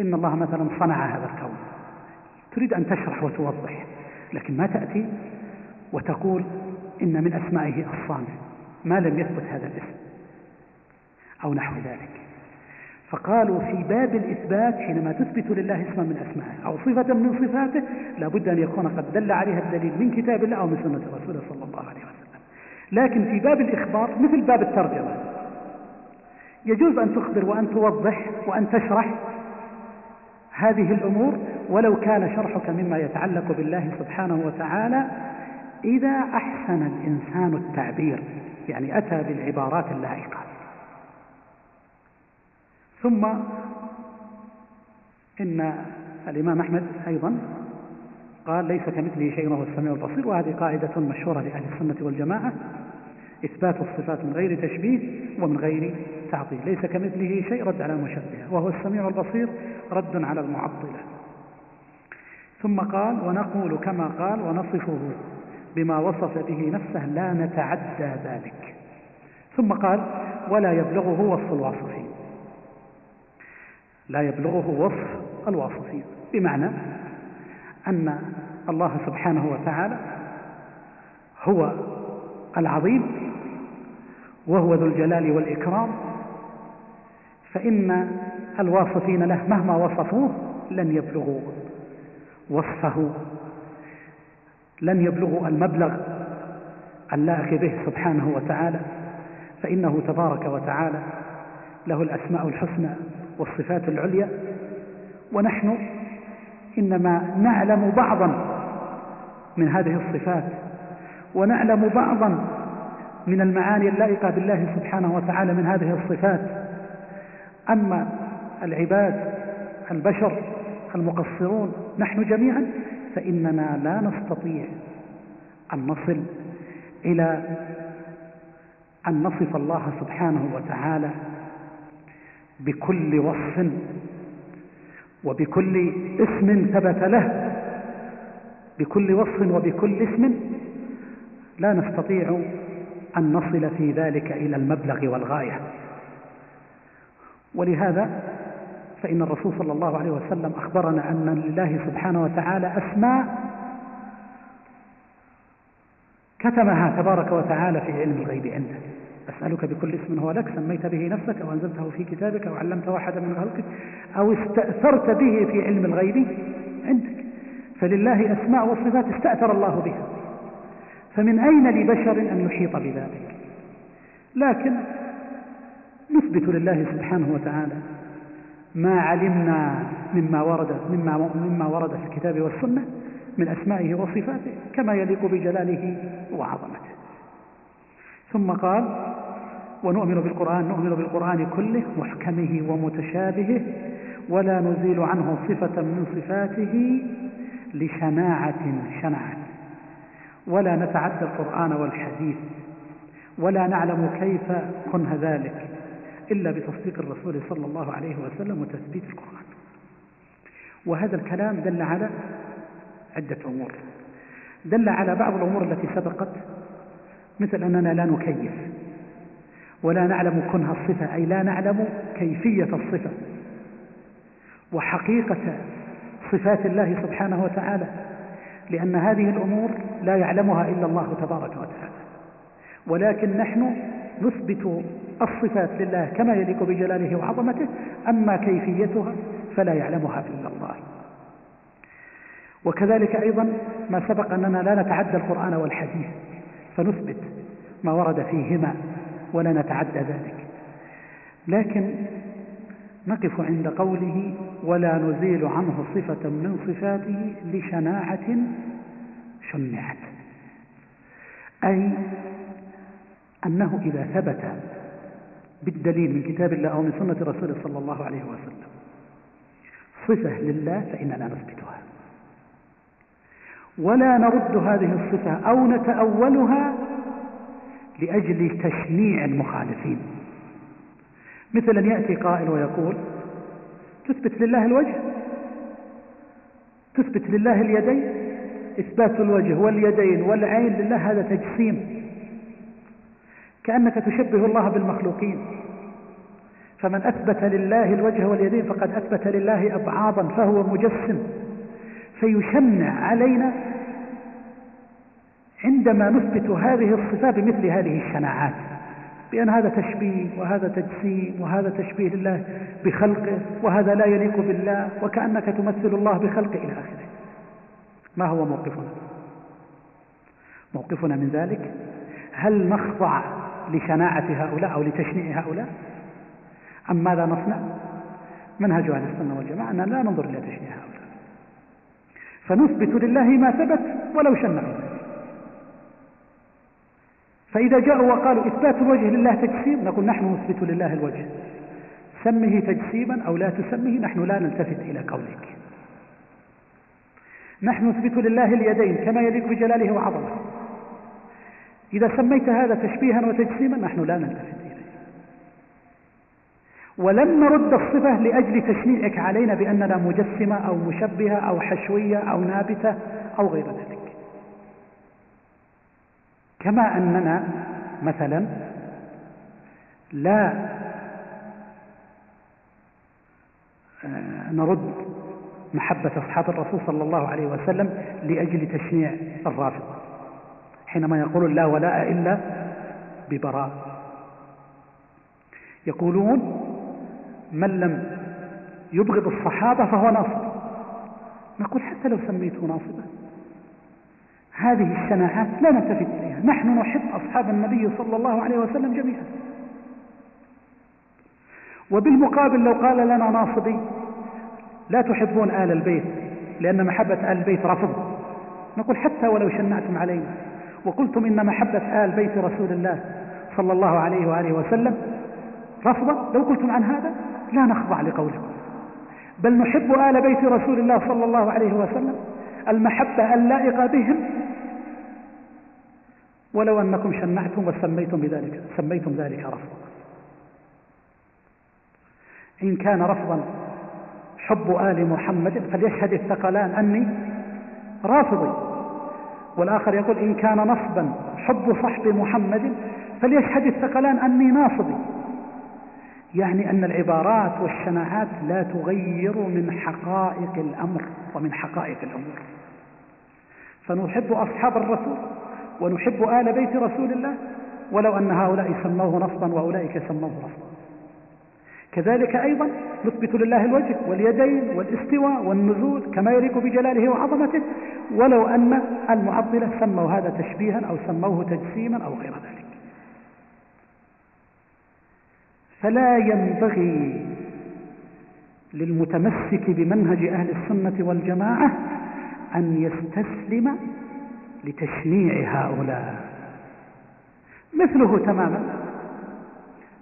S2: إن الله مثلا صنع هذا الكون. تريد أن تشرح وتوضح لكن ما تأتي وتقول إن من أسمائه الصانع ما لم يثبت هذا الاسم أو نحو ذلك. فقالوا في باب الإثبات حينما تثبت لله اسما من أسمائه أو صفة من صفاته لابد أن يكون قد دل عليها الدليل من كتاب الله أو من سنة رسوله صلى الله عليه وسلم. لكن في باب الإخبار مثل باب الترجمة يجوز أن تخبر وأن توضح وأن تشرح هذه الأمور ولو كان شرحك مما يتعلق بالله سبحانه وتعالى إذا أحسن الإنسان التعبير يعني أتى بالعبارات اللائقة. ثم إن الإمام أحمد أيضا قال ليس كمثله شيء وهو السميع البصير. وهذه قاعدة مشهورة لأهل السنة والجماعة. إثبات الصفات من غير تشبيه ومن غير تعطيل ليس كمثله شيء رد على المشبهة وهو السميع البصير رد على المعطلة. ثم قال ونقول كما قال ونصفه بما وصف به نفسه لا نتعدى ذلك. ثم قال ولا يبلغه وصف الواصفين. لا يبلغه وصف الواصفين بمعنى أن الله سبحانه وتعالى هو العظيم وهو ذو الجلال والإكرام فإن الواصفين له مهما وصفوه لن يبلغوا وصفه لن يبلغوا المبلغ اللائق به سبحانه وتعالى فإنه تبارك وتعالى له الأسماء الحسنى والصفات العليا. ونحن إنما نعلم بعضا من هذه الصفات ونعلم بعضا من المعاني اللائقة بالله سبحانه وتعالى من هذه الصفات. أما العباد البشر المقصرون نحن جميعا فإننا لا نستطيع أن نصل إلى أن نصف الله سبحانه وتعالى بكل وصف وبكل اسم ثبت له بكل وصف وبكل اسم لا نستطيع أن نصل في ذلك إلى المبلغ والغاية. ولهذا فإن الرسول صلى الله عليه وسلم أخبرنا أن لله سبحانه وتعالى أسماء كتمها تبارك وتعالى في علم الغيب عنده. أسألك بكل اسم هو لك سميت به نفسك أو أنزلته في كتابك أو علمته أحدا من خلقك أو استأثرت به في علم الغيب عندك. فلله أسماء وصفات استأثر الله بها. فمن أين لبشر أن يحيط بذلك؟ لكن نثبت لله سبحانه وتعالى. ما علمنا مما ورد مما مما ورد في الكتاب والسنة من أسمائه وصفاته كما يليق بجلاله وعظمته. ثم قال ونؤمن بالقرآن نؤمن بالقرآن كله محكمه ومتشابهه ولا نزيل عنه صفة من صفاته لشناعة شنعت. ولا نتعدى القرآن والحديث ولا نعلم كيف كنه ذلك. إلا بتصديق الرسول صلى الله عليه وسلم وتثبيت القرآن. وهذا الكلام دل على عدة أمور. دل على بعض الأمور التي سبقت مثل أننا لا نكيف ولا نعلم كنه الصفة أي لا نعلم كيفية الصفة وحقيقة صفات الله سبحانه وتعالى لأن هذه الأمور لا يعلمها إلا الله تبارك وتعالى. ولكن نحن نثبت الصفات لله كما يليق بجلاله وعظمته أما كيفيتها فلا يعلمها إلا الله. وكذلك أيضا ما سبق أننا لا نتعدى القرآن والحديث فنثبت ما ورد فيهما ولا نتعدى ذلك. لكن نقف عند قوله ولا نزيل عنه صفة من صفاته لشناعة شنعت أي أنه إذا ثبت بالدليل من كتاب الله أو من سنة رسوله صلى الله عليه وسلم. صفة لله فإننا نثبتها. ولا نرد هذه الصفة أو نتأولها لأجل تشنيع المخالفين. مثل أن يأتي قائل ويقول تثبت لله الوجه تثبت لله اليدين إثبات الوجه واليدين والعين لله هذا تجسيم. كأنك تشبه الله بالمخلوقين. فمن أثبت لله الوجه واليدين فقد أثبت لله أبعاضا فهو مجسم. فيشنع علينا عندما نثبت هذه الصفات بمثل هذه الشناعات. بأن هذا تشبيه وهذا تجسيم وهذا تشبيه لله بخلقه وهذا لا يليق بالله وكأنك تمثل الله بخلقه إلى آخره. ما هو موقفنا؟ موقفنا من ذلك هل نخضع لشناعة هؤلاء أو لتشنيع هؤلاء؟ أم ماذا نصنع؟ منهج أهل السنة والجماعة أننا لا ننظر إلى تشنيع هؤلاء. فنثبت لله ما ثبت ولو شنعوا فإذا جاءوا وقالوا إثبات الوجه لله تجسيم نقول نحن نثبت لله الوجه. سمه تجسيما أو لا تسمه نحن لا نلتفت إلى قولك. نحن نثبت لله اليدين كما يليق بجلاله وعظمته. إذا سميت هذا تشبيها وتجسيما نحن لا نلتفت إليه. ولن نرد الصفة لأجل تشنيعك علينا بأننا مجسمة أو مشبهة أو حشوية أو نابتة أو غير ذلك. كما أننا مثلا لا آه، نرد محبة أصحاب الرسول صلى الله عليه وسلم لأجل تشنيع الرافضة. حينما يقول لا ولاء إلا ببراء. يقولون من لم يبغض الصحابة فهو ناصب. نقول حتى لو سميته ناصبا. هذه الشناعات لا نلتفت إليها. نحن نحب أصحاب النبي صلى الله عليه وسلم جميعا. وبالمقابل لو قال لنا ناصبي لا تحبون آل البيت لأن محبة آل البيت رفض. نقول حتى ولو شنعتم علينا. وقلتم إن محبة آل بيت رسول الله صلى الله عليه وآله وسلم رفضا لو قلتم عن هذا لا نخضع لقولكم. بل نحب آل بيت رسول الله صلى الله عليه وسلم المحبة اللائقة بهم. ولو أنكم شنعتم وسميتم بذلك سميتم ذلك رفضا. إن كان رفضا حب آل محمد فليشهد الثقلان أني رافضي. والآخر يقول إن كان نصبا حب صحب محمد فليشهد الثقلان أني ناصبي. يعني أن العبارات والشناعات لا تغير من حقائق الأمر ومن حقائق الأمور. فنحب أصحاب الرسول ونحب آل بيت رسول الله ولو أن هؤلاء سموه نصبا وأولئك سموه نصبا. كذلك أيضا نثبت لله الوجه واليدين والاستواء والنزول كما يليق بجلاله وعظمته ولو أن المعطلة سموا هذا تشبيها أو سموه تجسيما أو غير ذلك. فلا ينبغي للمتمسك بمنهج أهل السنة والجماعة أن يستسلم لتشنيع هؤلاء. مثله تماما.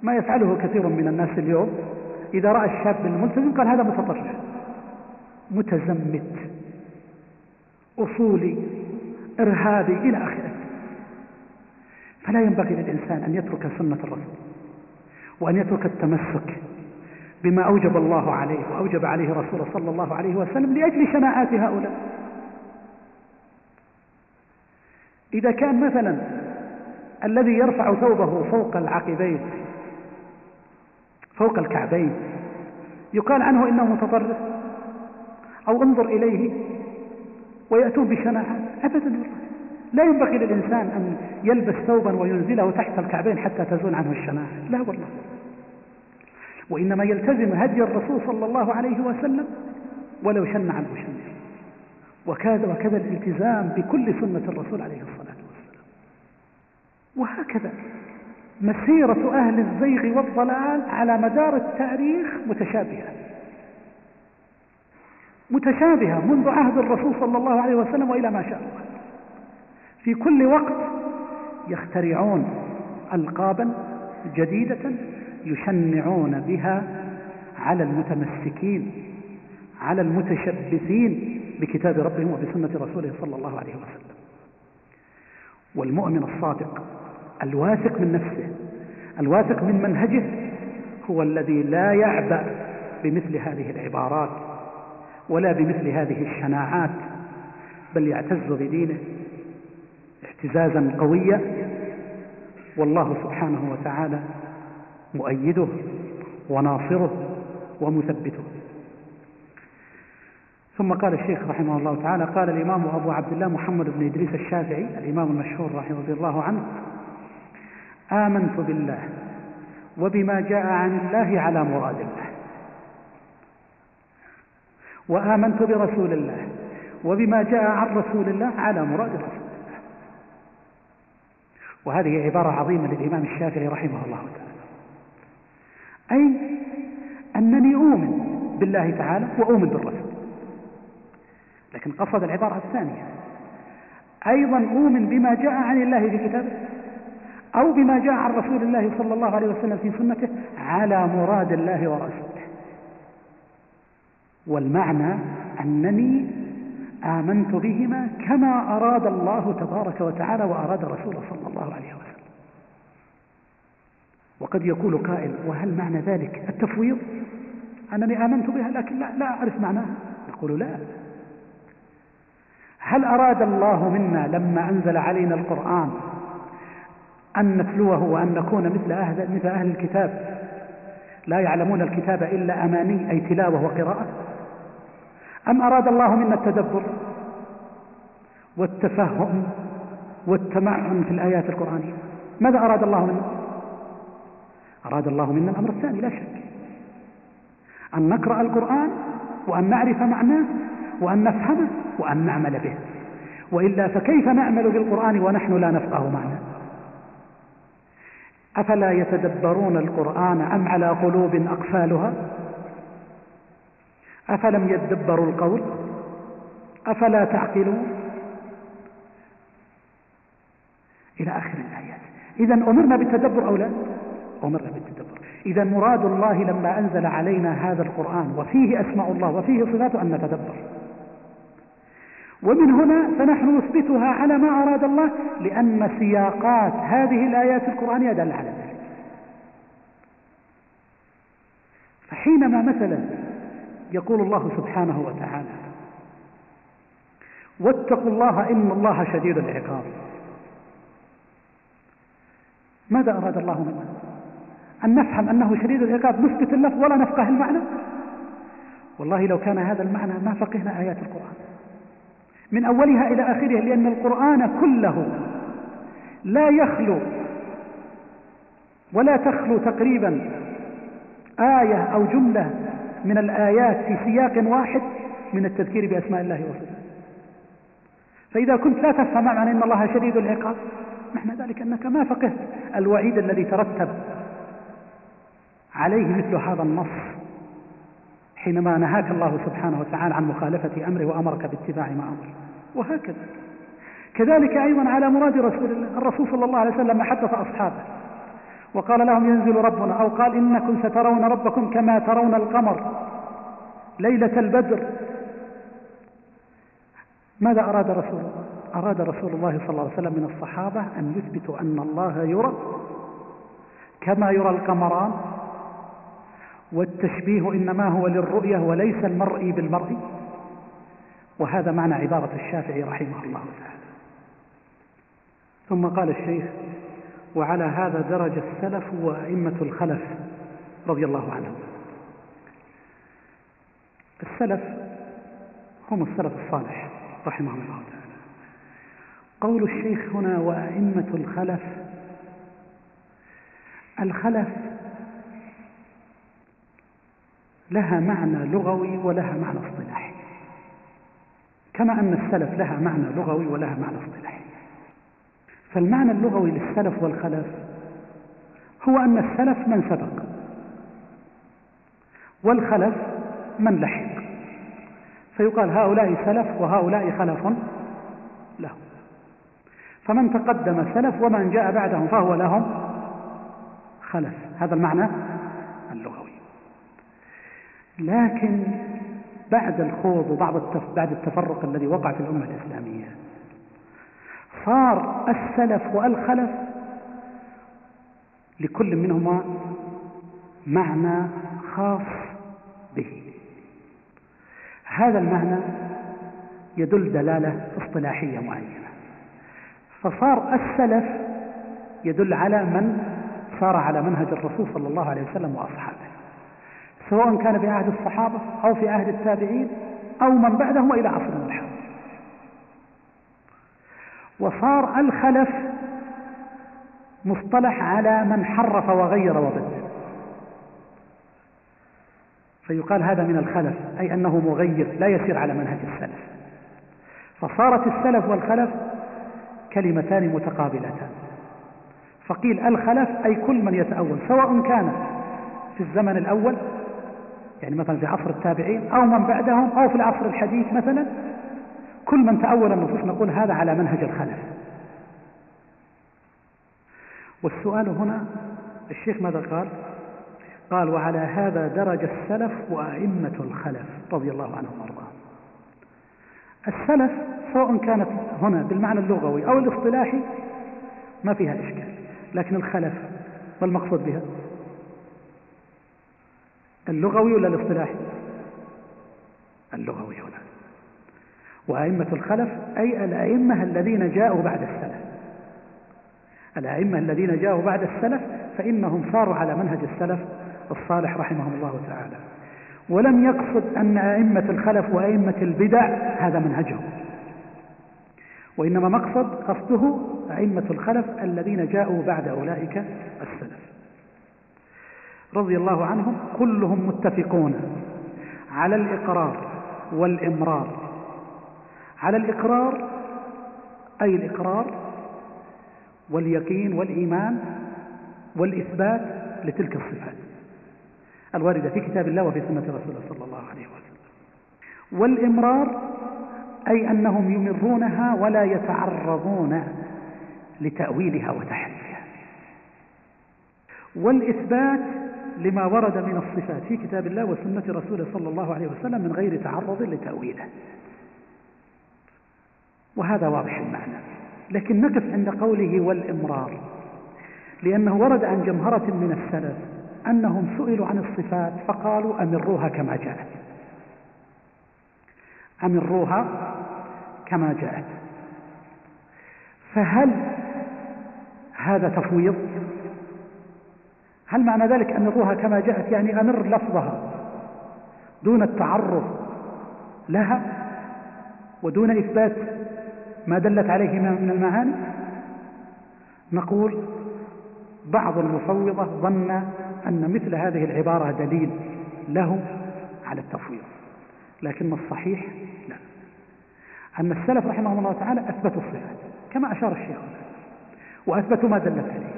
S2: ما يفعله كثير من الناس اليوم. إذا رأى الشاب الملتزم قال هذا متطرف متزمت أصولي إرهابي إلى آخره. فلا ينبغي للإنسان أن يترك سنة الرسول وأن يترك التمسك بما أوجب الله عليه وأوجب عليه رسوله صلى الله عليه وسلم لأجل شناعات هؤلاء. إذا كان مثلا الذي يرفع ثوبه فوق العقبين فوق الكعبين. يقال عنه إنه متطرف. أو انظر إليه ويأتون بشناعات أبدا. لا ينبغي للإنسان أن يلبس ثوبا وينزله تحت الكعبين حتى تزول عنه الشناعة. لا والله. وإنما يلتزم هدي الرسول صلى الله عليه وسلم ولو شن عنه شن وكذا وكذا الالتزام بكل سنة الرسول عليه الصلاة والسلام. وهكذا. مسيرة أهل الزيغ والضلال على مدار التاريخ متشابهة. متشابهة منذ عهد الرسول صلى الله عليه وسلم وإلى ما شاء الله. في كل وقت يخترعون ألقابا جديدة يشنعون بها على المتمسكين على المتشبثين بكتاب ربهم وبسنة رسوله صلى الله عليه وسلم. والمؤمن الصادق الواثق من نفسه الواثق من منهجه هو الذي لا يعبأ بمثل هذه العبارات ولا بمثل هذه الشناعات بل يعتز بدينه اعتزازا قويا والله سبحانه وتعالى مؤيده وناصره ومثبته. ثم قال الشيخ رحمه الله تعالى قال الإمام أبو عبد الله محمد بن إدريس الشافعي الإمام المشهور رحمه الله عنه آمنت بالله وبما جاء عن الله على مراد الله. وآمنت برسول الله وبما جاء عن رسول الله على مراد رسول الله. وهذه عبارة عظيمة للإمام الشافعي رحمه الله تعالى. أي أنني أؤمن بالله تعالى وأؤمن بالرسول. لكن قصد العبارة الثانية. أيضا أؤمن بما جاء عن الله في كتابه. أو بما جاء عن رسول الله صلى الله عليه وسلم في سنته على مراد الله ورسوله. والمعنى أنني آمنت بهما كما أراد الله تبارك وتعالى وأراد رسوله صلى الله عليه وسلم. وقد يقول قائل وهل معنى ذلك التفويض؟ أنني آمنت بها لكن لا, لا أعرف معناها. نقول لا. هل أراد الله منا لما أنزل علينا القرآن أن نتلوه وأن نكون مثل أهل, مثل أهل الكتاب. لا يعلمون الكتاب إلا أماني أي تلاوة وقراءة. أم أراد الله منا التدبر والتفهم والتمعن في الآيات القرآنية؟ ماذا أراد الله منا؟ أراد الله منا الأمر الثاني لا شك. أن نقرأ القرآن وأن نعرف معناه وأن نفهمه وأن نعمل به. وإلا فكيف نعمل بالقرآن ونحن لا نفقه معناه؟ أفلا يتدبرون القرآن أم على قلوب أقفالها؟ أفلم يدبروا القول؟ أفلا تعقلون؟ إلى آخر الآيات. إذا أمرنا بالتدبر أو لا؟ أمرنا بالتدبر. إذا مراد الله لما أنزل علينا هذا القرآن وفيه أسماء الله وفيه صفاته أن نتدبر. ومن هنا فنحن نثبتها على ما أراد الله لأن سياقات هذه الآيات القرآنية دل على ذلك. فحينما مثلا يقول الله سبحانه وتعالى واتقوا الله إن الله شديد العقاب. ماذا أراد الله منا أن نفهم أنه شديد العقاب نثبت اللفظ ولا نفقه المعنى؟ والله لو كان هذا المعنى ما فقهنا آيات القرآن. من أولها إلى آخرها لأن القرآن كله لا يخلو ولا تخلو تقريبا آية أو جملة من الآيات في سياق واحد من التذكير بأسماء الله وصفاته فإذا كنت لا تفهم معنى أن الله شديد العقاب معنى ذلك أنك ما فقهت الوعيد الذي ترتب عليه مثل هذا النص. حينما نهاك الله سبحانه وتعالى عن مخالفة أمره وأمرك باتباع ما أمر. وهكذا. كذلك أيضا على مراد رسول الله الرسول صلى الله عليه وسلم حدث أصحابه. وقال لهم ينزل ربنا. أو قال إنكم سترون ربكم كما ترون القمر. ليلة البدر. ماذا أراد رسول الله؟ أراد رسول الله صلى الله عليه وسلم من الصحابة أن يثبتوا أن الله يرى كما يرى القمران والتشبيه إنما هو للرؤية وليس المرئي بالمرئي وهذا معنى عبارة الشافعي رحمه الله تعالى. ثم قال الشيخ وعلى هذا درج السلف وأئمة الخلف رضي الله عنهم. السلف هم السلف الصالح رحمه الله تعالى. قول الشيخ هنا وأئمة الخلف الخلف لها معنى لغوي ولها معنى اصطلاحي. كما أن السلف لها معنى لغوي ولها معنى اصطلاحي. فالمعنى اللغوي للسلف والخلف هو أن السلف من سبق والخلف من لحق. فيقال هؤلاء سلف وهؤلاء خلف له فمن تقدم سلف ومن جاء بعدهم فهو لهم خلف. هذا المعنى اللغوي. لكن بعد الخوض وبعد بعد التفرق الذي وقع في الأمة الإسلامية صار السلف والخلف لكل منهما معنى خاص به. هذا المعنى يدل دلالة اصطلاحية معينة. فصار السلف يدل على من صار على منهج الرسول صلى الله عليه وسلم وأصحابه. سواء كان في عهد الصحابة أو في عهد التابعين أو من بعدهم وإلى عصرنا الحاضر وصار الخلف مصطلح على من حرف وغير وبدل فيقال هذا من الخلف أي أنه مغير لا يسير على منهج السلف. فصارت السلف والخلف كلمتان متقابلتان. فقيل الخلف أي كل من يتأول سواء كان في الزمن الأول يعني مثلا في عصر التابعين أو من بعدهم أو في العصر الحديث مثلا كل من تأول النصوص نقول هذا على منهج الخلف. والسؤال هنا الشيخ ماذا قال؟ قال وعلى هذا درج السلف وأئمة الخلف رضي الله عنهم وأرضاهم. السلف سواء كانت هنا بالمعنى اللغوي أو الاصطلاحي ما فيها إشكال لكن الخلف ما المقصود بها؟ اللغوي ولا الاصطلاحي؟ اللغوي هنا. وأئمة الخلف أي الأئمة الذين جاءوا بعد السلف. الأئمة الذين جاءوا بعد السلف فإنهم صاروا على منهج السلف الصالح رحمهم الله تعالى. ولم يقصد أن أئمة الخلف وأئمة البدع هذا منهجهم. وإنما مقصد قصده أئمة الخلف الذين جاءوا بعد أولئك السلف. رضي الله عنهم كلهم متفقون على الإقرار والإمرار. على الإقرار أي الإقرار واليقين والإيمان والإثبات لتلك الصفات الواردة في كتاب الله وفي سنة رسوله صلى الله عليه وسلم. والإمرار أي أنهم يمرونها ولا يتعرضون لتأويلها وتحريفها والإثبات لما ورد من الصفات في كتاب الله وسنة رسوله صلى الله عليه وسلم من غير تعرض لتأويله. وهذا واضح المعنى. لكن نقف عند قوله والإمرار لأنه ورد عن جمهرة من السلف أنهم سئلوا عن الصفات فقالوا أمروها كما جاءت. أمروها كما جاءت. فهل هذا تفويض؟ هل معنى ذلك أمروها كما جاءت؟ يعني أمر لفظها دون التعرض لها ودون إثبات ما دلت عليه من المعاني؟ نقول بعض المفوضة ظن أن مثل هذه العبارة دليل له على التفويض لكن الصحيح لا. أن السلف رحمهم الله تعالى أثبتوا الصفات كما أشار الشيخ. وأثبتوا ما دلت عليه.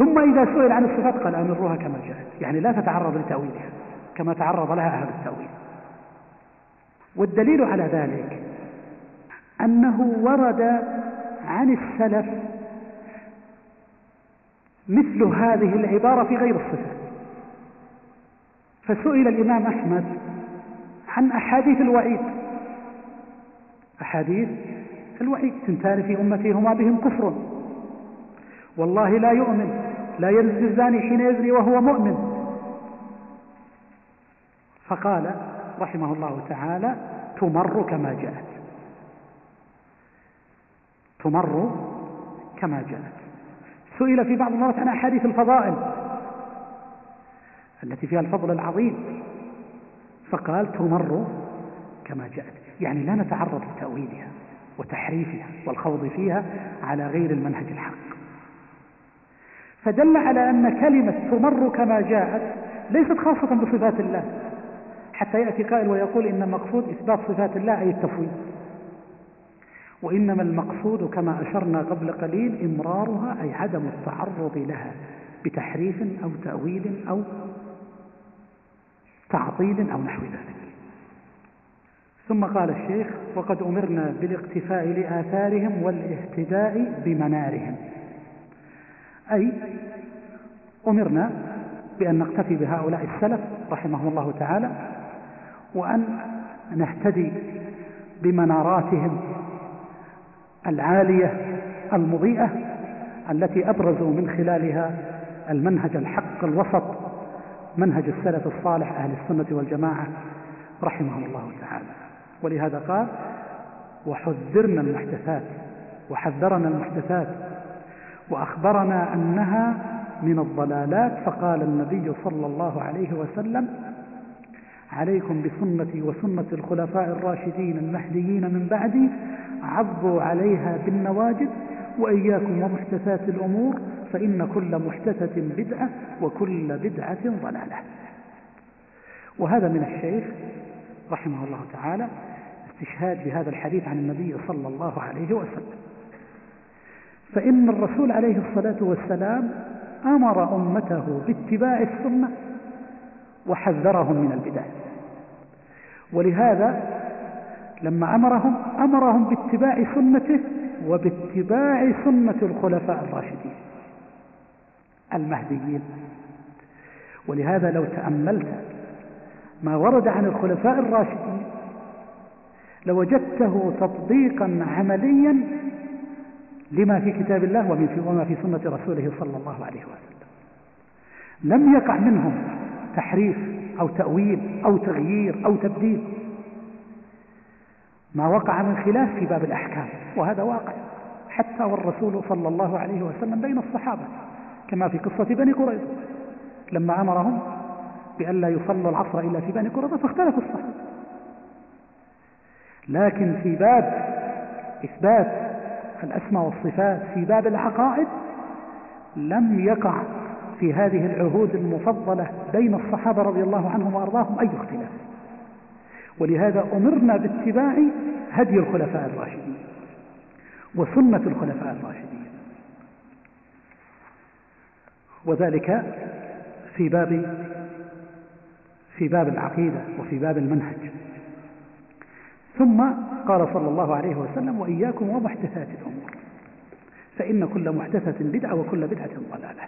S2: ثم إذا سئل عن الصفات قال أمروها كما جاءت. يعني لا تتعرض لتأويلها كما تعرض لها أهل التأويل. والدليل على ذلك أنه ورد عن السلف مثل هذه العبارة في غير الصفات. فسئل الإمام أحمد عن أحاديث الوعيد. أحاديث الوعيد. تنتان في أمتي هما بهم كفر. والله لا يؤمن. لا يزني الزاني حين يزني وهو مؤمن. فقال رحمه الله تعالى تمر كما جاءت. تمر كما جاءت. سئل في بعض المرات عن أحاديث الفضائل التي فيها الفضل العظيم. فقال تمر كما جاءت. يعني لا نتعرض لتأويلها وتحريفها والخوض فيها على غير المنهج الحق. فدل على أن كلمة تمر كما جاءت ليست خاصة بصفات الله. حتى يأتي قائل ويقول إن المقصود إثبات صفات الله أي التفويض. وإنما المقصود كما أشرنا قبل قليل إمرارها أي عدم التعرض لها بتحريف أو تأويل أو تعطيل أو نحو ذلك. ثم قال الشيخ وقد أمرنا بالاقتفاء لآثارهم والاهتداء بمنارهم. أي أمرنا بأن نقتفي بهؤلاء السلف رحمهم الله تعالى وأن نهتدي بمناراتهم العالية المضيئة التي أبرزوا من خلالها المنهج الحق الوسط منهج السلف الصالح أهل السنة والجماعة رحمهم الله تعالى. ولهذا قال وحذرنا المحدثات وحذرنا المحدثات وأخبرنا أنها من الضلالات فقال النبي صلى الله عليه وسلم عليكم بسنتي وسنة الخلفاء الراشدين المهديين من بعدي عضوا عليها بالنواجد وإياكم ومحدثات الأمور فإن كل محدثة بدعة وكل بدعة ضلالة. وهذا من الشيخ رحمه الله تعالى استشهاد بهذا الحديث عن النبي صلى الله عليه وسلم. فإن الرسول عليه الصلاة والسلام أمر أمته باتباع السنة وحذرهم من البدع. ولهذا لما أمرهم أمرهم باتباع سنته وباتباع سنة الخلفاء الراشدين المهديين. ولهذا لو تأملت ما ورد عن الخلفاء الراشدين لوجدته تطبيقا عمليا لما في كتاب الله وما في سنة رسوله صلى الله عليه وسلم. لم يقع منهم تحريف أو تأويل أو تغيير أو تبديل. ما وقع من خلاف في باب الأحكام وهذا واقع. حتى والرسول صلى الله عليه وسلم بين الصحابة كما في قصة بني قريظة. لما أمرهم بأن لا يصلوا العصر إلا في بني قريظة فاختلف الصحابة. لكن في باب إثبات الأسماء والصفات في باب العقائد لم يقع في هذه العهود المفضلة بين الصحابة رضي الله عنهم وأرضاهم أي اختلاف. ولهذا أمرنا باتباع هدي الخلفاء الراشدين وسنة الخلفاء الراشدين. وذلك في باب في باب العقيدة وفي باب المنهج. ثم قال صلى الله عليه وسلم وإياكم ومحدثات الأمور. فإن كل محدثة بدعة وكل بدعة ضلالة.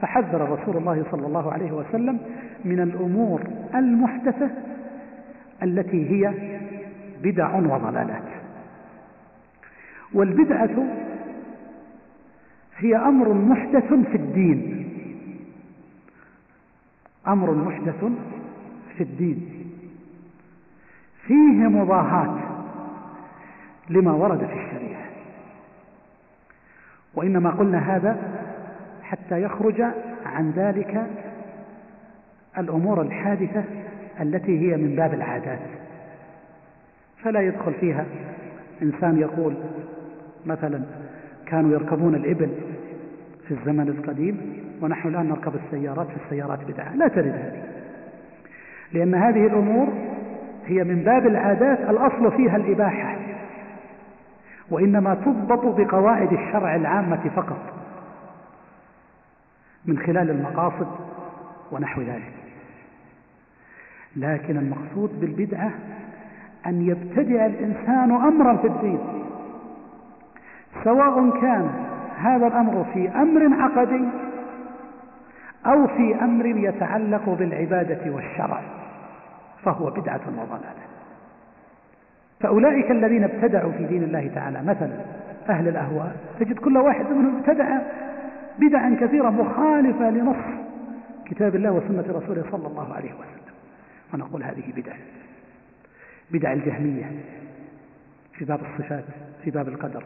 S2: فحذر رسول الله صلى الله عليه وسلم من الأمور المحدثة التي هي بدع وضلالات. والبدعة هي أمر محدث في الدين. أمر محدث في الدين. فيه مضاهاة لما ورد في الشريعة. وإنما قلنا هذا حتى يخرج عن ذلك الأمور الحادثة التي هي من باب العادات. فلا يدخل فيها إنسان يقول مثلا كانوا يركبون الإبل في الزمن القديم ونحن الآن نركب السيارات في السيارات بدعة. لا ترد هذه. لأن هذه الأمور هي من باب العادات الأصل فيها الإباحة وإنما تضبط بقواعد الشرع العامة فقط من خلال المقاصد ونحو ذلك. لكن المقصود بالبدعة أن يبتدع الإنسان أمرا في الدين سواء كان هذا الأمر في أمر عقدي أو في أمر يتعلق بالعبادة والشرع. فهو بدعة وضلالة. فأولئك الذين ابتدعوا في دين الله تعالى مثلا أهل الأهواء تجد كل واحد منهم ابتدع بدعا كثيرة مخالفة لنص كتاب الله وسنة رسوله صلى الله عليه وسلم. ونقول هذه بدع بدع الجهمية في باب الصفات في باب القدر.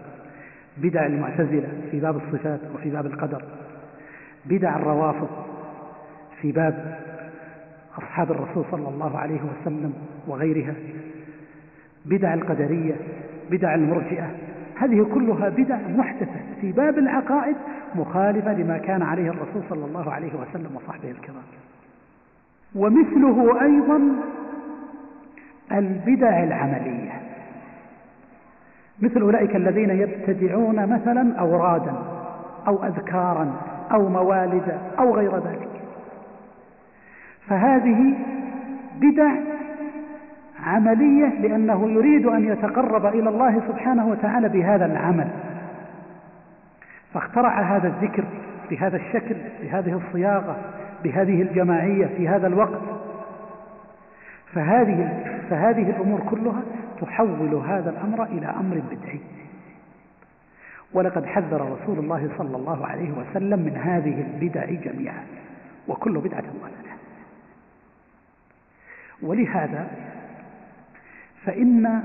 S2: بدع المعتزلة في باب الصفات وفي باب القدر. بدع الروافض في باب أصحاب الرسول صلى الله عليه وسلم وغيرها. بدع القدرية بدع المرجئة. هذه كلها بدع محدثة في باب العقائد مخالفة لما كان عليه الرسول صلى الله عليه وسلم وصحبه الكرام. ومثله أيضا البدع العملية. مثل أولئك الذين يبتدعون مثلا أورادا أو أذكارا أو موالد أو غير ذلك. فهذه بدع عملية لأنه يريد أن يتقرب إلى الله سبحانه وتعالى بهذا العمل. فاخترع هذا الذكر بهذا الشكل بهذه الصياغة بهذه الجماعية في هذا الوقت. فهذه فهذه الأمور كلها تحول هذا الأمر إلى أمر بدعي. ولقد حذر رسول الله صلى الله عليه وسلم من هذه البدع جميعا وكل بدعة ضلالة. ولهذا فإن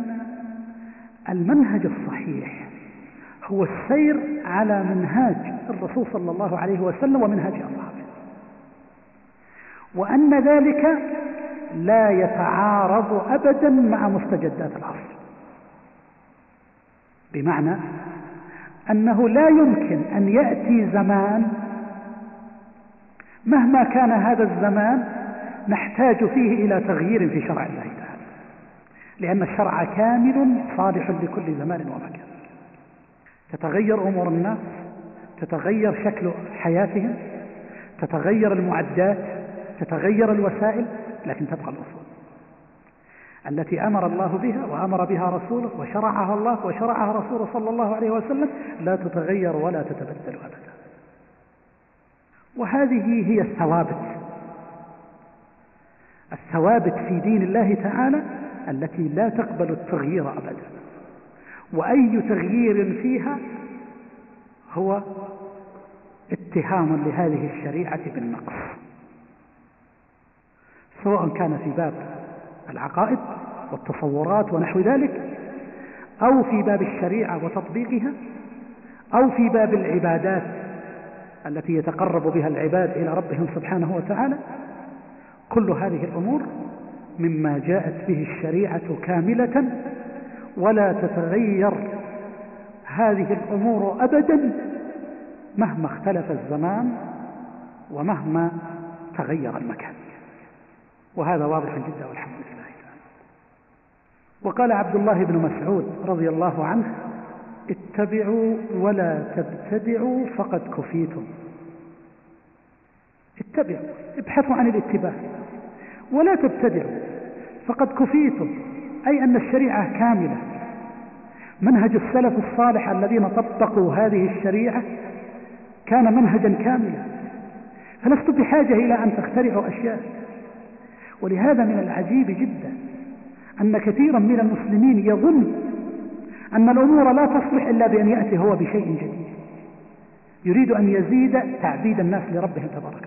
S2: المنهج الصحيح هو السير على منهاج الرسول صلى الله عليه وسلم ومنهاج أصحابه. وأن ذلك لا يتعارض أبدا مع مستجدات العصر. بمعنى أنه لا يمكن أن يأتي زمان مهما كان هذا الزمان نحتاج فيه إلى تغيير في شرع الله تعالى. لأن الشرع كامل صالح لكل زمان ومكان. تتغير أمور الناس تتغير شكل حياتهم تتغير المعدات تتغير الوسائل لكن تبقى الأصول. التي أمر الله بها وأمر بها رسوله وشرعها الله وشرعها رسوله صلى الله عليه وسلم لا تتغير ولا تتبدل أبدا. وهذه هي الثوابت الثوابت في دين الله تعالى التي لا تقبل التغيير أبدا. وأي تغيير فيها هو اتهام لهذه الشريعة بالنقص. سواء كان في باب العقائد والتصورات ونحو ذلك أو في باب الشريعة وتطبيقها أو في باب العبادات التي يتقرب بها العباد إلى ربهم سبحانه وتعالى كل هذه الأمور مما جاءت به الشريعة كاملة ولا تتغير هذه الأمور أبدا مهما اختلف الزمان ومهما تغير المكان. وهذا واضح جدا والحمد لله وقال عبد الله بن مسعود رضي الله عنه اتبعوا ولا تبتدعوا فقد كفيتم. اتبعوا ابحثوا عن الاتباع. ولا تبتدعوا فقد كفيتم أي أن الشريعة كاملة. منهج السلف الصالح الذين طبقوا هذه الشريعة كان منهجا كاملا. فلست بحاجة إلى أن تخترعوا أشياء. ولهذا من العجيب جدا أن كثيرا من المسلمين يظن أن الأمور لا تصلح إلا بأن يأتي هو بشيء جديد. يريد أن يزيد تعبيد الناس لربهم تبارك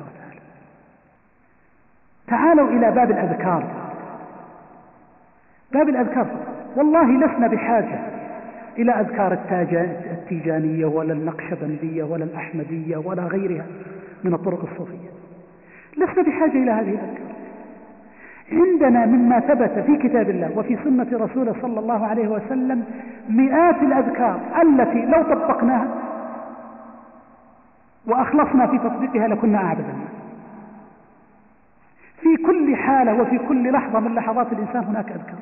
S2: تعالوا إلى باب الأذكار. باب الأذكار. والله لسنا بحاجة إلى أذكار التيجانية ولا النقشبندية ولا الأحمدية ولا غيرها من الطرق الصوفية. لسنا بحاجة إلى هذه الأذكار. عندنا مما ثبت في كتاب الله وفي سنة رسوله صلى الله عليه وسلم مئات الأذكار التي لو طبقناها وأخلصنا في تطبيقها لكنا أعبد الناس. في كل حالة وفي كل لحظة من لحظات الإنسان هناك أذكار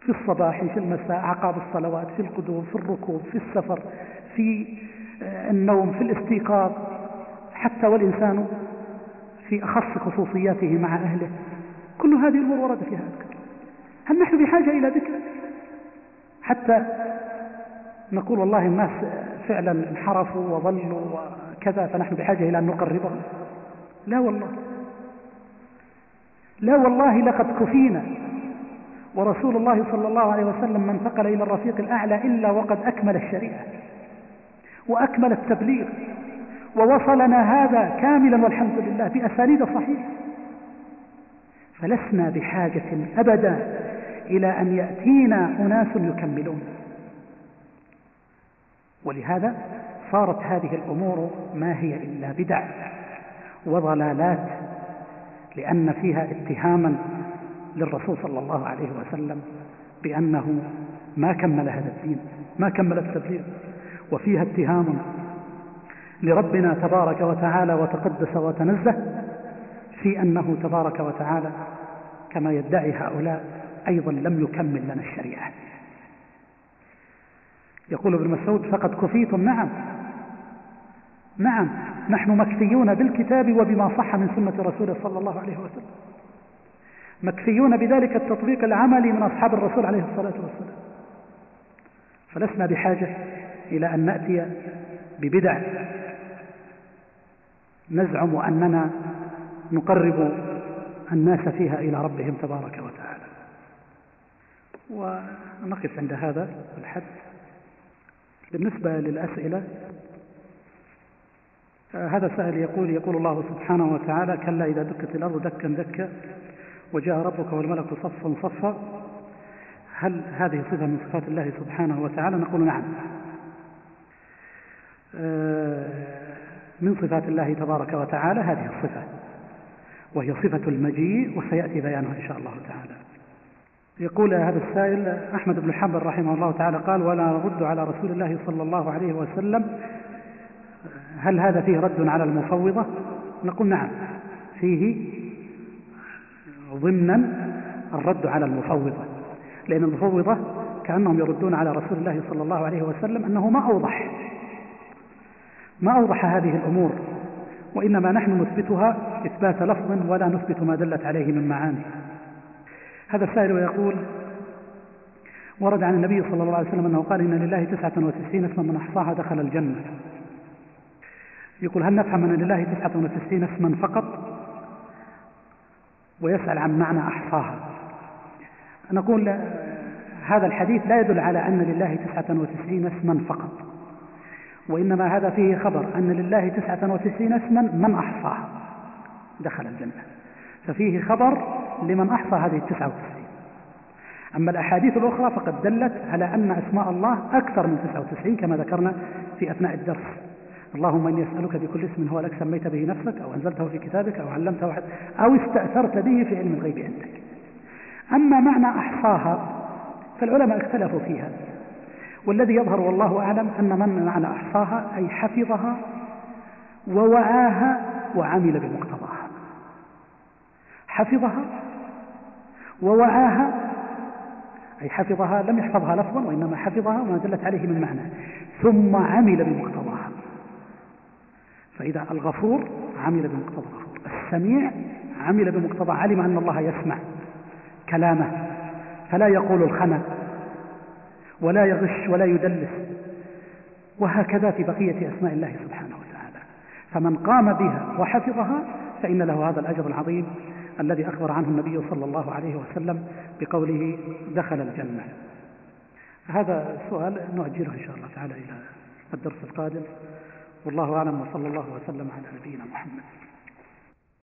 S2: في الصباح في المساء عقاب الصلوات في القدوم في الركوب في السفر في النوم في الاستيقاظ. حتى والإنسان في أخص خصوصياته مع أهله. كل هذه الأمور ورد فيها أذكار هل نحن بحاجة إلى ذكر؟ حتى نقول والله الناس فعلا انحرفوا وظلوا وكذا فنحن بحاجة إلى أن نقربهم. لا والله. لا والله لقد كفينا ورسول الله صلى الله عليه وسلم ما انتقل إلى الرفيق الأعلى إلا وقد أكمل الشريعة وأكمل التبليغ ووصلنا هذا كاملا والحمد لله بأسانيد صحيحة. فلسنا بحاجة أبدا إلى أن يأتينا أناس يكملون. ولهذا صارت هذه الأمور ما هي إلا بدع. وضلالات لأن فيها اتهاما للرسول صلى الله عليه وسلم بأنه ما كمل هذا الدين ما كمل التبليغ وفيها اتهام لربنا تبارك وتعالى وتقدس وتنزه في أنه تبارك وتعالى كما يدعي هؤلاء أيضا لم يكمل لنا الشريعة. يقول ابن مسعود فقد كفيتم نعم نعم نحن مكفيون بالكتاب وبما صح من سنة رسوله صلى الله عليه وسلم. مكفيون بذلك التطبيق العملي من أصحاب الرسول عليه الصلاة والسلام. فلسنا بحاجة إلى أن نأتي ببدع. نزعم أننا نقرب الناس فيها إلى ربهم تبارك وتعالى. ونقف عند هذا الحد. بالنسبة للأسئلة هذا سائل يقول يقول الله سبحانه وتعالى كلا إذا دكت الأرض دكا دكا وجاء ربك والملك صفا صفا. هل هذه صفة من صفات الله سبحانه وتعالى؟ نقول نعم. آه، من صفات الله تبارك وتعالى هذه الصفة وهي صفة المجيء وسيأتي بيانها إن شاء الله تعالى. يقول هذا السائل أحمد بن حنبل رحمه الله تعالى قال ولا نرد على رسول الله صلى الله عليه وسلم هل هذا فيه رد على المفوضة؟ نقول نعم. فيه ضمنا الرد على المفوضة لأن المفوضة كأنهم يردون على رسول الله صلى الله عليه وسلم أنه ما أوضح ما أوضح هذه الأمور وإنما نحن نثبتها إثبات لفظ ولا نثبت ما دلت عليه من معاني. هذا السائل يقول ورد عن النبي صلى الله عليه وسلم أنه قال إن لله تسعة وتسعين اسما من أحصاها دخل الجنة. يقول هل نفهم أن لله تسعة وتسعين اسما فقط؟ ويسأل عن معنى أحصاها. نقول هذا الحديث لا يدل على أن لله تسعة وتسعين اسما فقط. وإنما هذا فيه خبر أن لله تسعة وتسعين اسما من أحصاها. دخل الجنة. ففيه خبر لمن أحصى هذه التسعة وتسعين. أما الأحاديث الأخرى فقد دلت على أن أسماء الله أكثر من تسعة وتسعين كما ذكرنا في أثناء الدرس. اللهم إني أسألك بكل اسم هو لك سميت به نفسك أو أنزلته في كتابك أو علمته أحد أو استأثرت به في علم الغيب عندك. أما معنى أحصاها فالعلماء اختلفوا فيها. والذي يظهر والله أعلم أن من معنى أحصاها أي حفظها ووعاها وعمل بمقتضاها. حفظها ووعاها أي حفظها لم يحفظها لفظا وإنما حفظها وما دلت عليه من معنى ثم عمل بمقتضاها. فإذا الغفور عمل بمقتضى الغفور السميع عمل بمقتضى علم أن الله يسمع كلامه فلا يقول الخنا ولا يغش ولا يدلس وهكذا في بقية أسماء الله سبحانه وتعالى. فمن قام بها وحفظها فإن له هذا الأجر العظيم الذي أخبر عنه النبي صلى الله عليه وسلم بقوله دخل الجنة. هذا السؤال نؤجله إن شاء الله تعالى إلى الدرس القادم. والله أعلم وصلى الله وسلم على نبينا محمد.